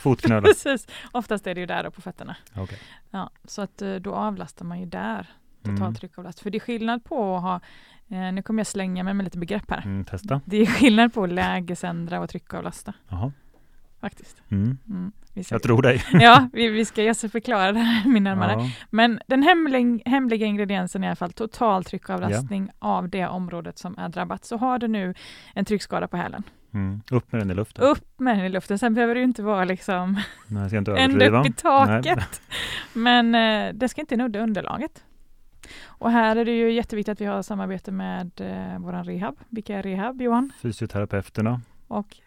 S1: fotknölar.
S2: precis. Oftast är det ju där på fötterna.
S1: Okej.
S2: Ja, så att eh, då avlastar man ju där
S1: Mm.
S2: total tryckavlast. För det är skillnad på att ha Eh, nu kommer jag slänga mig med lite begrepp här.
S1: Mm, testa.
S2: Det är skillnad på lägesändra och tryckavlasta
S1: Jaha.
S2: faktiskt.
S1: Mm. Jag tror dig.
S2: ja, vi, vi ska ska förklara det här min närmare.
S1: Ja.
S2: Men den hemlig, hemliga ingrediensen är i alla fall total tryckavlastning av det området som är drabbat. Så har du nu en tryckskada på hälen,
S1: Mm. Upp med den i luften.
S2: upp med den i luften. Sen behöver det inte vara liksom
S1: Nej, inte
S2: ända upp i taket. Men eh, det ska inte nudda underlaget. Och här är det ju jätteviktigt att vi har samarbete med eh, våran rehab. Vilka är rehab, Johan?
S1: Fysioterapeuterna.
S2: Och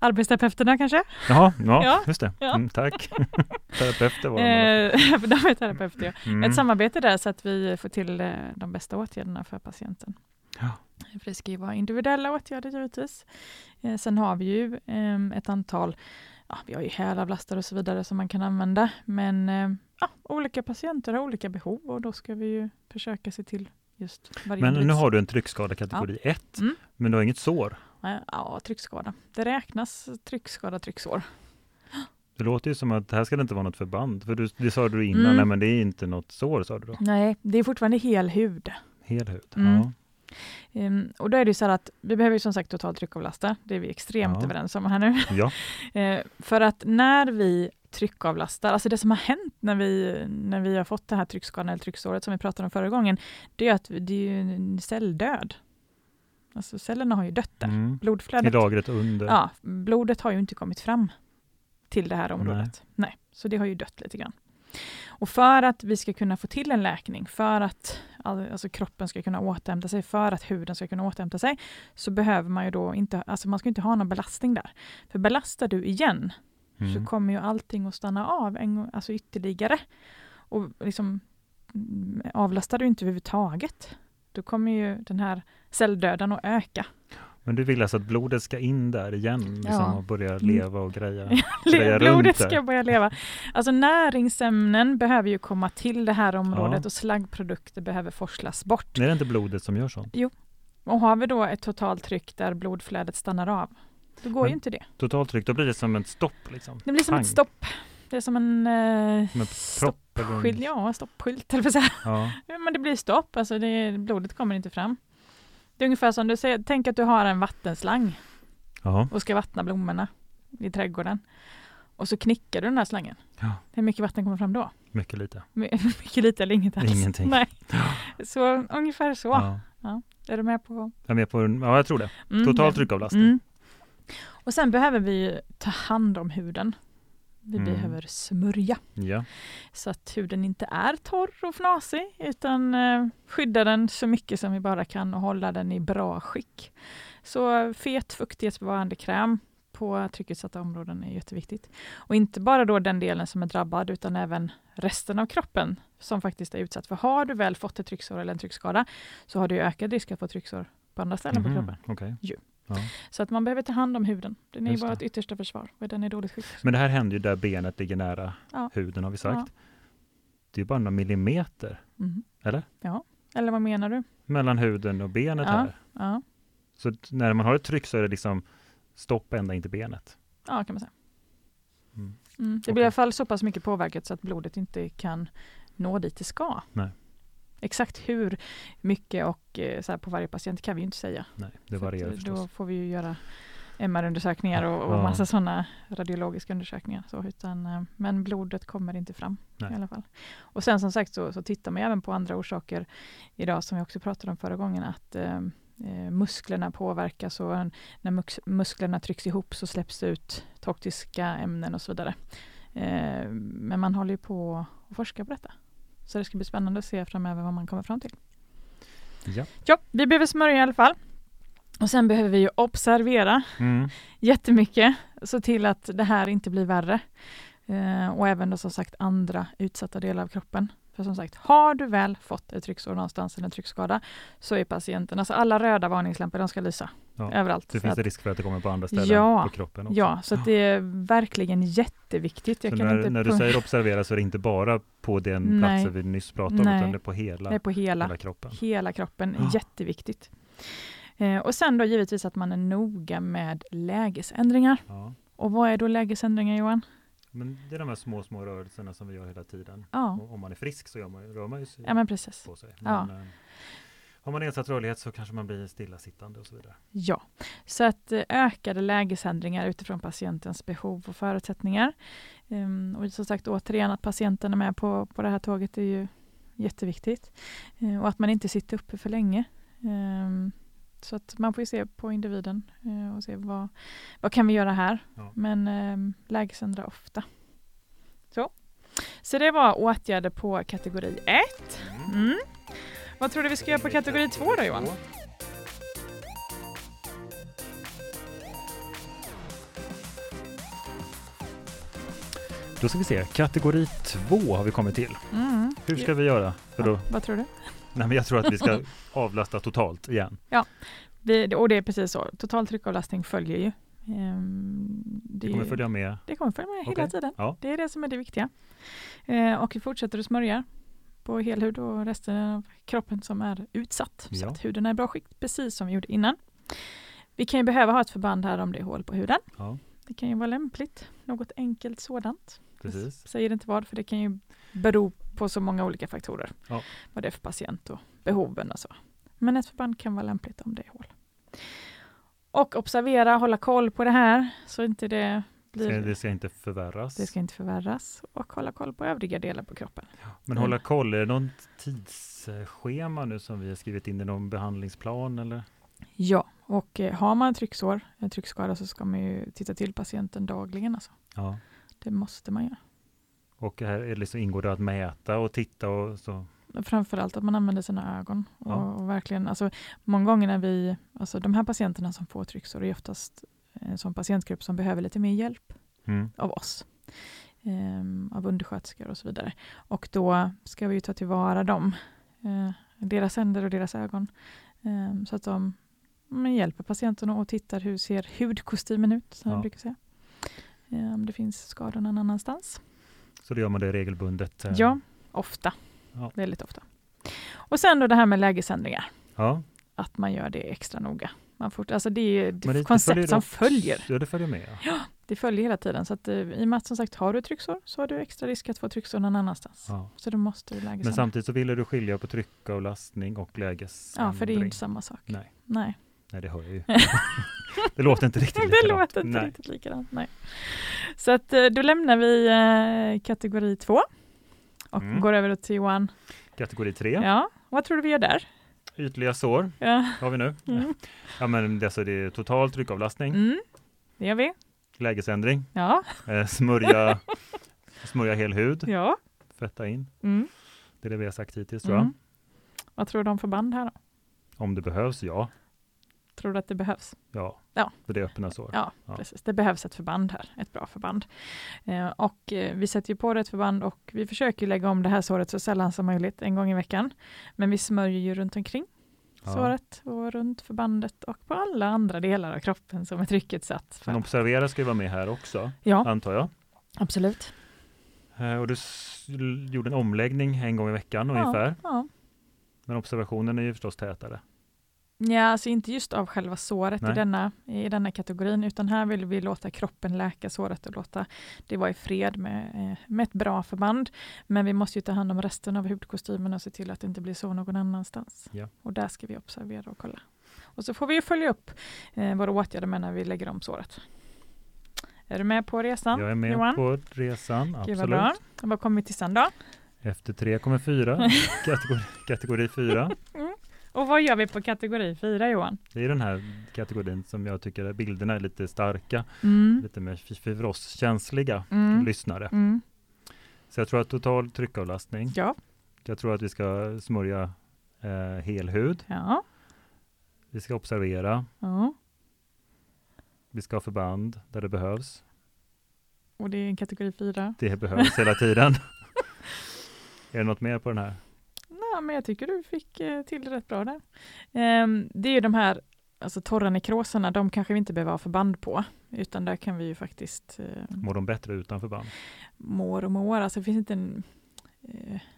S2: arbetsterapeuterna kanske?
S1: Jaha, ja,
S2: Ja,
S1: just det.
S2: ja.
S1: Mm, tack. Terapeuter var de.
S2: Eh, för de är terapeuter, ja.
S1: Mm.
S2: Ett samarbete där så att vi får till eh, de bästa åtgärderna för patienten.
S1: Ja.
S2: För det ska ju vara individuella åtgärder givetvis. Eh, sen har vi ju eh, ett antal, ja, vi har ju hälavlastare och så vidare som man kan använda. Men eh, ja, olika patienter har olika behov och då ska vi ju försöka se till just varje
S1: Men nu har du en tryckskada kategori 1,
S2: Mm.
S1: men du har inget sår.
S2: Ja, tryckskada. Det räknas tryckskada, trycksår.
S1: Det låter ju som att här ska det inte vara något förband. För du, det sa du innan,
S2: Mm.
S1: nej men det är inte något sår sa du då.
S2: Nej, det är fortfarande hel hud.
S1: Hel hud.
S2: Mm.
S1: Ja.
S2: Ehm, och då är det ju så här att vi behöver ju som sagt totalt tryckavlasta. Det är vi extremt
S1: Ja.
S2: överens om här nu.
S1: ja.
S2: Eh, för att när vi tryckavlastar, alltså det som har hänt när vi, när vi har fått det här tryckskadan eller trycksåret som vi pratade om förra gången, det är att det är ju en celldöd. Alltså cellerna har ju dött där.
S1: Mm. I
S2: Blodflödet,
S1: lagret under.
S2: ja, blodet har ju inte kommit fram till det här området. Nej. så det har ju dött lite grann. Och för att vi ska kunna få till en läkning, för att all- alltså kroppen ska kunna återhämta sig, för att huden ska kunna återhämta sig, så behöver man ju då inte, alltså man ska inte ha någon belastning där. För belastar du igen, så
S1: Mm.
S2: kommer ju allting att stanna av en alltså ytterligare. Och liksom mm, avlastar du inte överhuvudtaget, då kommer ju den här celldöden att öka.
S1: Men du vill alltså att blodet ska in där igen liksom,
S2: Ja.
S1: och börja
S2: Mm.
S1: leva och greja? greja
S2: Blodet ska börja leva. Alltså näringsämnen behöver ju komma till det här området
S1: Ja.
S2: och slaggprodukter behöver forslas bort.
S1: Är det inte blodet som gör sånt?
S2: Och har vi då ett totaltryck där blodflödet stannar av, då går
S1: Men-
S2: ju inte det.
S1: Totaltryck, då blir det som ett stopp liksom?
S2: Det blir som
S1: Pang.
S2: ett stopp. Det är som en eh,
S1: Som en
S2: stoppskylt. Ja, stoppskylt eller.
S1: Ja,
S2: Men det blir stopp, alltså det, blodet kommer inte fram. Det är ungefär som du säger, tänk att du har en vattenslang
S1: ja.
S2: och ska vattna blommorna i trädgården. Och så knickar du den här slangen.
S1: Ja.
S2: Hur mycket vatten kommer fram då?
S1: Mycket lite.
S2: My- Mycket lite eller inget alls.
S1: Ingenting.
S2: Nej. Så ungefär så.
S1: Ja.
S2: Är du med på?
S1: Jag är med på, ja jag tror det.
S2: Mm,
S1: Total
S2: ja.
S1: tryckavlastning.
S2: Mm. Och sen behöver vi ta hand om huden. Vi
S1: Mm.
S2: behöver smörja
S1: Ja.
S2: så att huden inte är torr och fnasig utan eh, skydda den så mycket som vi bara kan och hålla den i bra skick. Så fet fuktighetsbevarande kräm på tryckutsatta områden är jätteviktigt. Och inte bara då den delen som är drabbad utan även resten av kroppen som faktiskt är utsatt. För har du väl fått ett trycksår eller en tryckskada så har du ökad risk att få trycksår på andra ställen på
S1: Mhm,
S2: kroppen.
S1: okej.
S2: Ju.
S1: Ja.
S2: Så att man behöver ta hand om huden. Den är ju
S1: Just
S2: bara
S1: det.
S2: ett yttersta försvar, för den är dåligt skick.
S1: Men det här händer ju där benet ligger nära
S2: Ja.
S1: huden har vi sagt.
S2: Ja.
S1: Det är bara några millimeter
S2: Mhm.
S1: Eller?
S2: Ja, eller vad menar du?
S1: mellan huden och benet här.
S2: Ja,
S1: Så när man har ett tryck så är det liksom stopp ända in till benet.
S2: ja kan man säga.
S1: Mm.
S2: Mm. Det blir i alla fall så pass mycket påverkat så att blodet inte kan nå dit det ska.
S1: Nej.
S2: Exakt hur mycket och eh, så på varje patient kan vi ju inte säga.
S1: Nej, det
S2: För
S1: varierar
S2: att, eh,
S1: förstås.
S2: Då får vi ju göra MR-undersökningar och, och
S1: Ja.
S2: massa sådana radiologiska undersökningar. Så, utan, eh, men blodet kommer inte fram
S1: Nej.
S2: i alla fall. Och sen som sagt så, så tittar man även på andra orsaker idag som vi också pratade om förra gången att eh, musklerna påverkas och en- när mux- musklerna trycks ihop så släpps det ut toxiska ämnen och så vidare. Eh, men man håller ju på att forska på detta. Så det ska bli spännande att se framöver vad man kommer fram till.
S1: Ja.
S2: Ja, vi behöver smörja i alla fall. Och sen behöver vi ju observera
S1: Mm.
S2: jättemycket. Se till att det här inte blir värre. Eh, och även då som sagt andra utsatta delar av kroppen. För som sagt, har du väl fått ett trycksår någonstans eller en tryckskada så är patienten, alltså alla röda varningslampor, de ska lysa
S1: Ja.
S2: överallt.
S1: Det finns
S2: att-
S1: risk för att det kommer på andra ställen
S2: Ja.
S1: på kroppen också.
S2: Ja, så det är verkligen jätteviktigt. Jag
S1: Så när, när du säger observera så är det inte bara på den platsen vi nyss pratade om
S2: Nej.
S1: utan det är på hela,
S2: är på hela,
S1: hela kroppen.
S2: hela kroppen,
S1: Ja.
S2: jätteviktigt. Eh, och sen då givetvis att man är noga med lägesändringar.
S1: Ja.
S2: Och vad är då lägesändringar Johan?
S1: Men det är de här små, små rörelserna som vi gör hela tiden.
S2: Ja,
S1: Och Om man är frisk så gör man, rör man ju sig
S2: ja men precis.
S1: på sig.
S2: Ja.
S1: Men, eh, har man nedsatt rörlighet så kanske man blir stillasittande och så vidare.
S2: Ja, så att eh, ökade lägesändringar utifrån patientens behov och förutsättningar. Ehm, och som sagt återigen att patienten är med på, på det här tåget är ju jätteviktigt. Eh, och att man inte sitter uppe för länge. Ehm, så att man får ju se på individen eh, och se vad, vad kan vi göra här.
S1: Ja.
S2: Men um, lägesändra ofta. Så. så det var åtgärder på kategori 1. Mm. Vad tror du vi ska göra på kategori 2 då Johan?
S1: Då ska vi se, kategori två har vi kommit till.
S2: Mm.
S1: Hur ska vi göra? För då,
S2: Ja, vad tror du?
S1: Nej, men jag tror att vi ska avlasta totalt igen.
S2: Det, och det är precis så. Total tryckavlastning följer ju. Ehm,
S1: Det
S2: är
S1: kommer följa med.
S2: det kommer följa med hela
S1: Okej.
S2: tiden.
S1: Ja.
S2: Det är det som är det viktiga. Eh, och vi fortsätter att smörja på helhud och resten av kroppen som är utsatt. Så
S1: Ja.
S2: att huden är i bra skick, precis som vi gjorde innan. Vi kan ju behöva ha ett förband här om det är hål på huden.
S1: Ja,
S2: Det kan ju vara lämpligt. Något enkelt sådant.
S1: Precis.
S2: Säger inte vad, för det kan ju bero på så många olika faktorer.
S1: Ja.
S2: Vad det är för patient och behoven och så. Men ett förband kan vara lämpligt om det är hål. Och observera, hålla koll på det här så inte det blir
S1: det ska inte förvärras.
S2: det ska inte förvärras och hålla koll på övriga delar på kroppen.
S1: Men hålla koll, är det något tidsschema nu som vi har skrivit in i någon behandlingsplan eller?
S2: Ja, och eh, har man trycksår, en tryckskada så ska man ju titta till patienten dagligen. Alltså.
S1: Ja.
S2: Det måste man göra.
S1: Och här är liksom, ingår det att mäta och titta och så?
S2: Framförallt att man använder sina ögon. Och,
S1: Ja.
S2: och verkligen, alltså, många gånger när vi, alltså de här patienterna som får trycksår är oftast en sån patientgrupp som behöver lite mer hjälp
S1: Mm.
S2: av oss. Ehm, av undersköterskor och så vidare. Och då ska vi ju ta tillvara dem, eh, deras händer och deras ögon. Ehm, så att de men, hjälper patienten och tittar hur ser hudkostymen ut, som
S1: Ja.
S2: jag brukar säga. Ehm, Om det finns skador någon annanstans.
S1: Så då gör man det regelbundet? eh,
S2: Ja, ofta.
S1: Ja.
S2: Väldigt ofta. Och sen då det här med lägesändringar.
S1: ja.
S2: Att man gör det extra noga. Man får, alltså det är
S1: Men
S2: det
S1: det
S2: koncept
S1: följer
S2: som följer.
S1: Ja, det följer med. Ja.
S2: Det följer hela tiden. Så att, eh, I och med att som sagt har du trycksår så har du extra risk att få trycksår någon annanstans.
S1: Ja.
S2: Så du måste
S1: Men
S2: lägesända.
S1: samtidigt så ville du skilja på tryckavlastning och lägesändring.
S2: Ja, för det är ju inte samma sak.
S1: Nej.
S2: Nej.
S1: Nej, det hör jag ju. det låter inte riktigt
S2: det
S1: likadant.
S2: låter inte
S1: Nej.
S2: riktigt likadant. Nej. Så att, eh, då lämnar vi eh, kategori två och
S1: Mm.
S2: går över till Johan.
S1: Kategori 3,
S2: Ja, vad tror du vi gör där?
S1: ytliga sår
S2: Ja,
S1: har vi nu.
S2: mm.
S1: Ja, men det, alltså, det är total tryckavlastning,
S2: Mm. det gör vi.
S1: lägesändring,
S2: Ja,
S1: eh, smörja, smörja hel hud,
S2: ja.
S1: fetta in.
S2: Mm.
S1: Det är det vi har sagt hittills tror jag.
S2: Mm. Vad tror du om förband här då?
S1: Om det behövs, ja.
S2: Tror du att det behövs?
S1: Ja,
S2: Ja.
S1: för det är öppna sår.
S2: Ja,
S1: Ja.
S2: precis. Det behövs ett förband här, ett bra förband. Eh, och eh, vi sätter ju på det ett förband och vi försöker lägga om det här såret så sällan som möjligt, en gång i veckan. Men vi smörjer ju runt omkring
S1: Ja.
S2: såret och runt förbandet och på alla andra delar av kroppen som är trycket satt. För.
S1: Men observera ska ju vara med här också,
S2: Ja,
S1: antar jag.
S2: absolut.
S1: Eh, Och du gjorde en omläggning en gång i veckan
S2: Ja.
S1: ungefär.
S2: Ja.
S1: Men observationen är ju förstås tätare.
S2: Ja, alltså inte just av själva såret i denna, i denna kategorin, utan här vill vi låta kroppen läka såret och låta det vara i fred med, eh, med ett bra förband. Men vi måste ju ta hand om resten av hudkostymen och se till att det inte blir så någon annanstans.
S1: Ja.
S2: Och där ska vi observera och kolla. Och så får vi ju följa upp eh, våra åtgärder med när vi lägger om såret. Är du med på resan?
S1: Jag är med
S2: Johan?
S1: på resan,
S2: Gud vad
S1: absolut.
S2: bra. Och vad kommer vi till sen då?
S1: Efter tre kommer fyra, kategori, kategori fyra.
S2: Och vad gör vi på kategori 4 Johan?
S1: Det är den här kategorin som jag tycker är bilderna är lite starka,
S2: Mm.
S1: lite mer för, oss känsliga
S2: Mm.
S1: lyssnare.
S2: Mm.
S1: Så jag tror att total tryckavlastning.
S2: Ja.
S1: Jag tror att vi ska smörja eh, helhud.
S2: Ja.
S1: Vi ska observera.
S2: ja.
S1: Vi ska ha förband där det behövs.
S2: Och det är en kategori 4.
S1: Det behövs hela tiden. är det något mer på den här?
S2: Ja, men jag tycker du fick eh, till det rätt bra där. Ehm, det är ju de här alltså, torra nekroserna, de kanske vi inte behöver ha förband på, utan där kan vi ju faktiskt eh,
S1: Mår de bättre utan förband?
S2: mår och mår. Alltså, det finns inte en,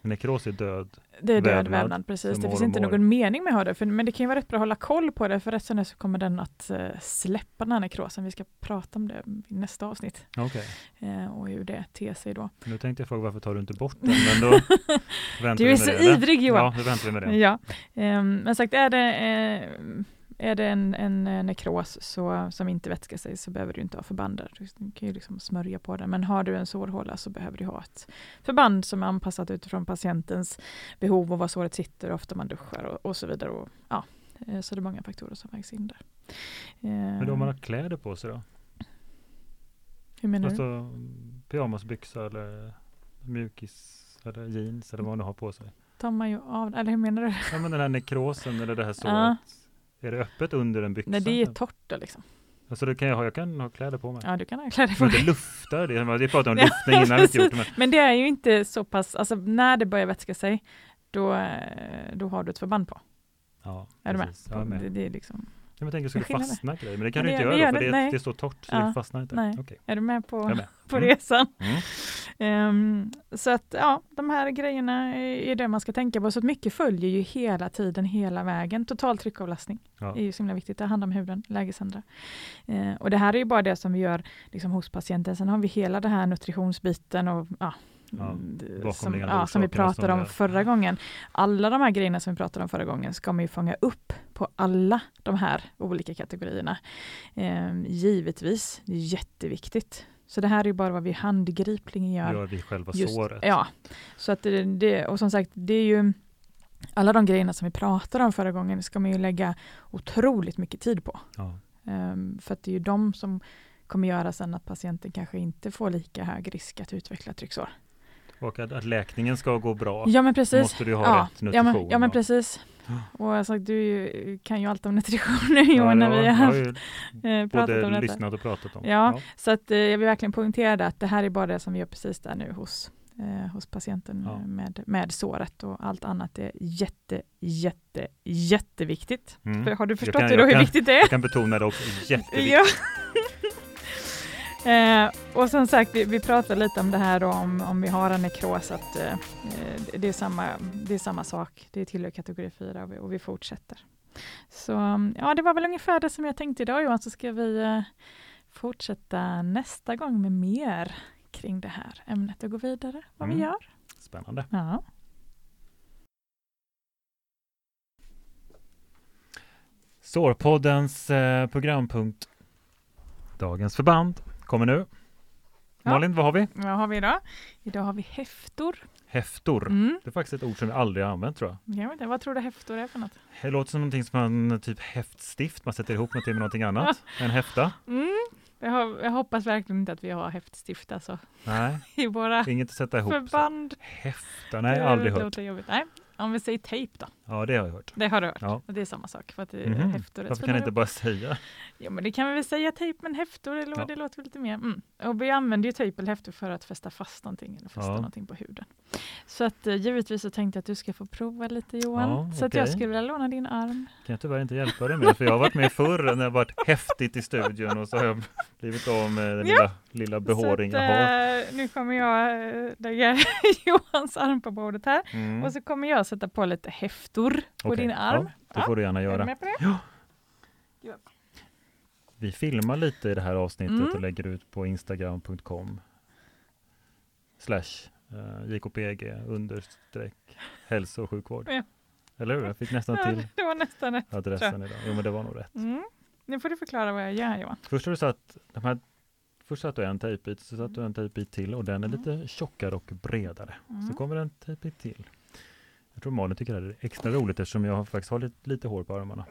S1: Nekros är död.
S2: det är död
S1: Vävnad
S2: vävnad, precis. Det finns inte någon mening med att ha det, för, men det kan ju vara rätt bra att hålla koll på det, för rätt som så kommer den att eh, släppa den här nekrosen. Vi ska prata om det i nästa avsnitt
S1: Okej.
S2: eh, och hur det ter sig då.
S1: Nu tänkte jag fråga varför tar du inte bort den? Men då väntar
S2: Du är så
S1: det,
S2: ivrig Johan!
S1: Ja, då väntar vi med det.
S2: Ja, ehm, men sagt är det, eh, är det en, en eh, nekros så, som inte vätskar sig så behöver du inte ha förband. Du kan ju liksom smörja på den. Men har du en sårhåla så behöver du ha ett förband som är anpassat utifrån patientens behov och var såret sitter, hur ofta man duschar och, och så vidare. Och, ja, eh, så det är många faktorer som vägs in där.
S1: Men om man har
S2: Eh,
S1: kläder på sig då?
S2: hur menar du?
S1: Alltså pyjamasbyxa eller mjukis eller jeans eller vad man nu har på sig.
S2: Tar man ju av, eller hur menar du?
S1: Ja men den här nekrosen eller det här såret. Är det öppet under en byxa?
S2: Nej, det är torrt liksom.
S1: Alltså det kan jag ha, jag kan ha kläder på mig.
S2: Ja, du kan ha kläder på dig.
S1: det luftar, det, vi pratade om luftning innan, inte gjort det, men
S2: Men det är ju inte så pass, alltså när det börjar vätska sig, då, eh, då har du ett förband på.
S1: ja,
S2: Är du med?
S1: precis. Är med.
S2: Det, det är liksom,
S1: Ja, men jag tänker, skulle
S2: skiljer
S1: fastna grejer, men det kan
S2: Men
S1: du
S2: det-
S1: inte
S2: det
S1: göra för
S2: det, nej.
S1: det står torrt, så
S2: Ja,
S1: det fastnar inte.
S2: nej.
S1: Okej,
S2: är du med på,
S1: är med.
S2: på
S1: Mm.
S2: resan?
S1: Mm.
S2: Ehm, så att ja, de här grejerna är är det man ska tänka på. Så att mycket följer ju hela tiden, hela vägen. Total tryckavlastning
S1: Ja.
S2: är ju så himla viktigt. Det handlar om huden, lägesändra. Eh, och det här är ju bara det som vi gör liksom, hos patienten. Sen har vi hela det här nutritionsbiten och ja,
S1: Ja,
S2: mm, som, ja, som vi pratade om förra gången. Alla de här grejerna som vi pratade om förra gången ska man ju fånga upp på alla de här olika kategorierna. Eh, givetvis, det är jätteviktigt. Så det här är ju bara vad vi handgripligen gör.
S1: Gör vi själva
S2: Just-
S1: såret.
S2: Ja, så att det, det, och som sagt, det är ju alla de grejerna som vi pratade om förra gången ska man ju lägga otroligt mycket tid på.
S1: Ja.
S2: Ehm, för att det är ju de som kommer göra sen att patienten kanske inte får lika hög risk att utveckla trycksår.
S1: Och att, att läkningen ska gå bra,
S2: Ja men precis.
S1: måste du ha
S2: ja,
S1: rätt nutrition.
S2: ja, men, ja men precis.
S1: Ja.
S2: Och alltså, du är ju- kan ju allt om nutrition nu
S1: Ja,
S2: Johan, när
S1: ja,
S2: vi har
S1: jag
S2: eh, pratat om detta.
S1: lyssnat och pratat om.
S2: Ja. Så att, eh, jag vill verkligen poängtera det, att det här är bara det som vi gör precis där nu hos, eh, hos patienten
S1: Ja.
S2: med, med såret och allt annat är jätte, jätte, jätteviktigt.
S1: Mm.
S2: För har du
S1: Jag
S2: förstått
S1: kan- jag
S2: hur
S1: kan-
S2: viktigt det är?
S1: Jag kan betona det också, jätteviktigt.
S2: Ja. Eh, och som sagt, vi, vi pratade lite om det här om, om vi har en nekros, att eh, eh, det, är samma, det är samma sak. Det tillhör kategori 4 och vi, och vi fortsätter. Så ja, det var väl ungefär det som jag tänkte idag Johan, så ska vi eh, fortsätta nästa gång med mer kring det här ämnet och gå vidare vad
S1: Mm.
S2: vi gör.
S1: Spännande.
S2: Ja.
S1: Sårpoddens eh, programpunkt Dagens förband kommer nu.
S2: Ja.
S1: Malin, vad har vi?
S2: Vad har vi idag? Idag har vi häftor.
S1: Häftor.
S2: Mm.
S1: Det är faktiskt ett ord som vi aldrig har använt tror jag.
S2: Jag vet inte, vad tror du häftor är för något?
S1: Det låter som någonting som man, typ häftstift, man sätter ihop någonting med någonting annat. En häfta?
S2: Mm. Jag, har, jag hoppas verkligen inte att vi har häftstift alltså,
S1: Nej,
S2: i våra
S1: inget att sätta ihop.
S2: förband.
S1: Häfta? Nej, aldrig hört.
S2: Nej, om vi säger tejp då.
S1: Ja, det har jag hört.
S2: Det har du hört.
S1: Ja.
S2: Och det är samma sak. För att det är
S1: Mhm.
S2: häftor.
S1: Varför kan ni inte bara säga?
S2: Jo, men det kan vi väl säga tejp, men häftor, eller,
S1: Ja.
S2: det låter lite mer. Mm. Och vi använder ju tejp eller häftor för att fästa fast någonting, eller fästa
S1: Ja.
S2: någonting på huden. Så att eh, givetvis så tänkte jag att du ska få prova lite Johan.
S1: Ja,
S2: så att jag skulle vilja låna din arm.
S1: Kan jag tyvärr inte hjälpa dig med, för jag har varit med förr när det varit häftigt i studion och så har jag blivit av med den lilla, lilla behåring jag har.
S2: eh, nu kommer jag eh, lägga Johans arm på bordet här.
S1: Mm.
S2: Och så kommer jag sätta på lite häftor på
S1: Okej,
S2: din arm.
S1: Ja, det får du gärna
S2: Är du
S1: göra.
S2: med på det?
S1: Ja. Vi filmar lite i det här avsnittet
S2: Mm.
S1: och lägger ut på instagram.com slash eh, jkpg understreck hälso och sjukvård.
S2: Ja.
S1: Eller hur? Jag fick nästan
S2: Ja,
S1: till
S2: det var nästan rätt.
S1: adressen idag. Jo men det var nog rätt.
S2: Mm. Nu får du förklara vad jag gör Johan.
S1: Först har du satt de här Först satte du en tejpbit, så satte du en tejpbit till och den är
S2: Mm.
S1: lite tjockare och bredare. Så
S2: Mm.
S1: kommer en tejpbit till. Jag tror Malin tycker det här är extra roligt eftersom jag faktiskt har lite, lite hår på armarna.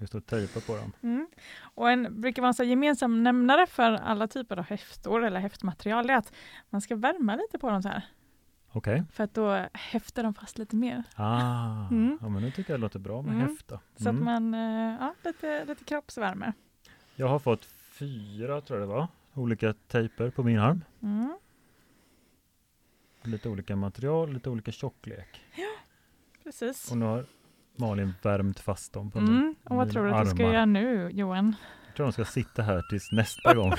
S1: Just att tejpa på dem.
S2: Mm. Och en brukar vara en gemensam nämnare för alla typer av häftor eller häftmaterial är att man ska värma lite på dem så här.
S1: Okej.
S2: För att då häftar de fast lite mer.
S1: Ah,
S2: Mm.
S1: ja, men nu tycker jag det låter bra med
S2: Mm.
S1: häfta.
S2: Så att
S1: Mm.
S2: man, eh, ja, lite, lite kroppsvärme.
S1: Jag har fått fyra, tror jag det var, olika tejper på min arm.
S2: Mm.
S1: Lite olika material, lite olika tjocklek.
S2: Precis.
S1: Och nu har Malin värmt fast dem på
S2: Mm.
S1: min,
S2: Och vad tror du att du ska göra nu Johan?
S1: Jag tror de ska sitta här tills nästa gång.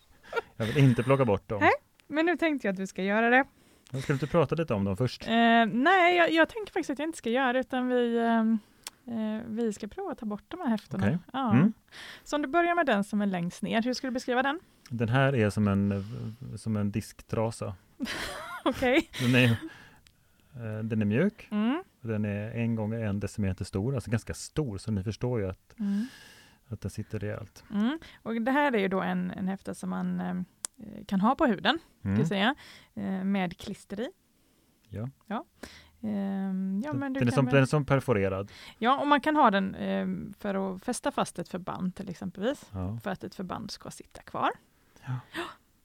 S1: jag vill inte plocka bort dem.
S2: Nej. Men nu tänkte jag att du ska göra det.
S1: Jag ska du inte prata lite om dem först?
S2: Eh, nej, jag, jag, tänker faktiskt att jag inte ska göra det, utan vi, ehm, eh, vi ska prova att ta bort de här häftena.
S1: Okej.
S2: Ja.
S1: Mm.
S2: Så om du börjar med den som är längst ner, hur ska du beskriva den?
S1: Den här är som en, eh, som en disktrasa.
S2: Okej.
S1: Den är, eh, den är mjuk.
S2: Mm.
S1: Den är en gånger en decimeter stor, alltså ganska stor, så ni förstår ju att,
S2: Mm.
S1: att den sitter rejält.
S2: Mm. Och det här är ju då en, en häfta som man eh, kan ha på huden, kan
S1: Mm.
S2: säga, eh, med klister i.
S1: Ja.
S2: Ja. Ehm, ja, men du
S1: den, är som,
S2: väl-
S1: den är som perforerad.
S2: ja, och man kan ha den ehm, för att fästa fast ett förband till exempelvis,
S1: Ja,
S2: för att ett förband ska sitta kvar.
S1: Ja.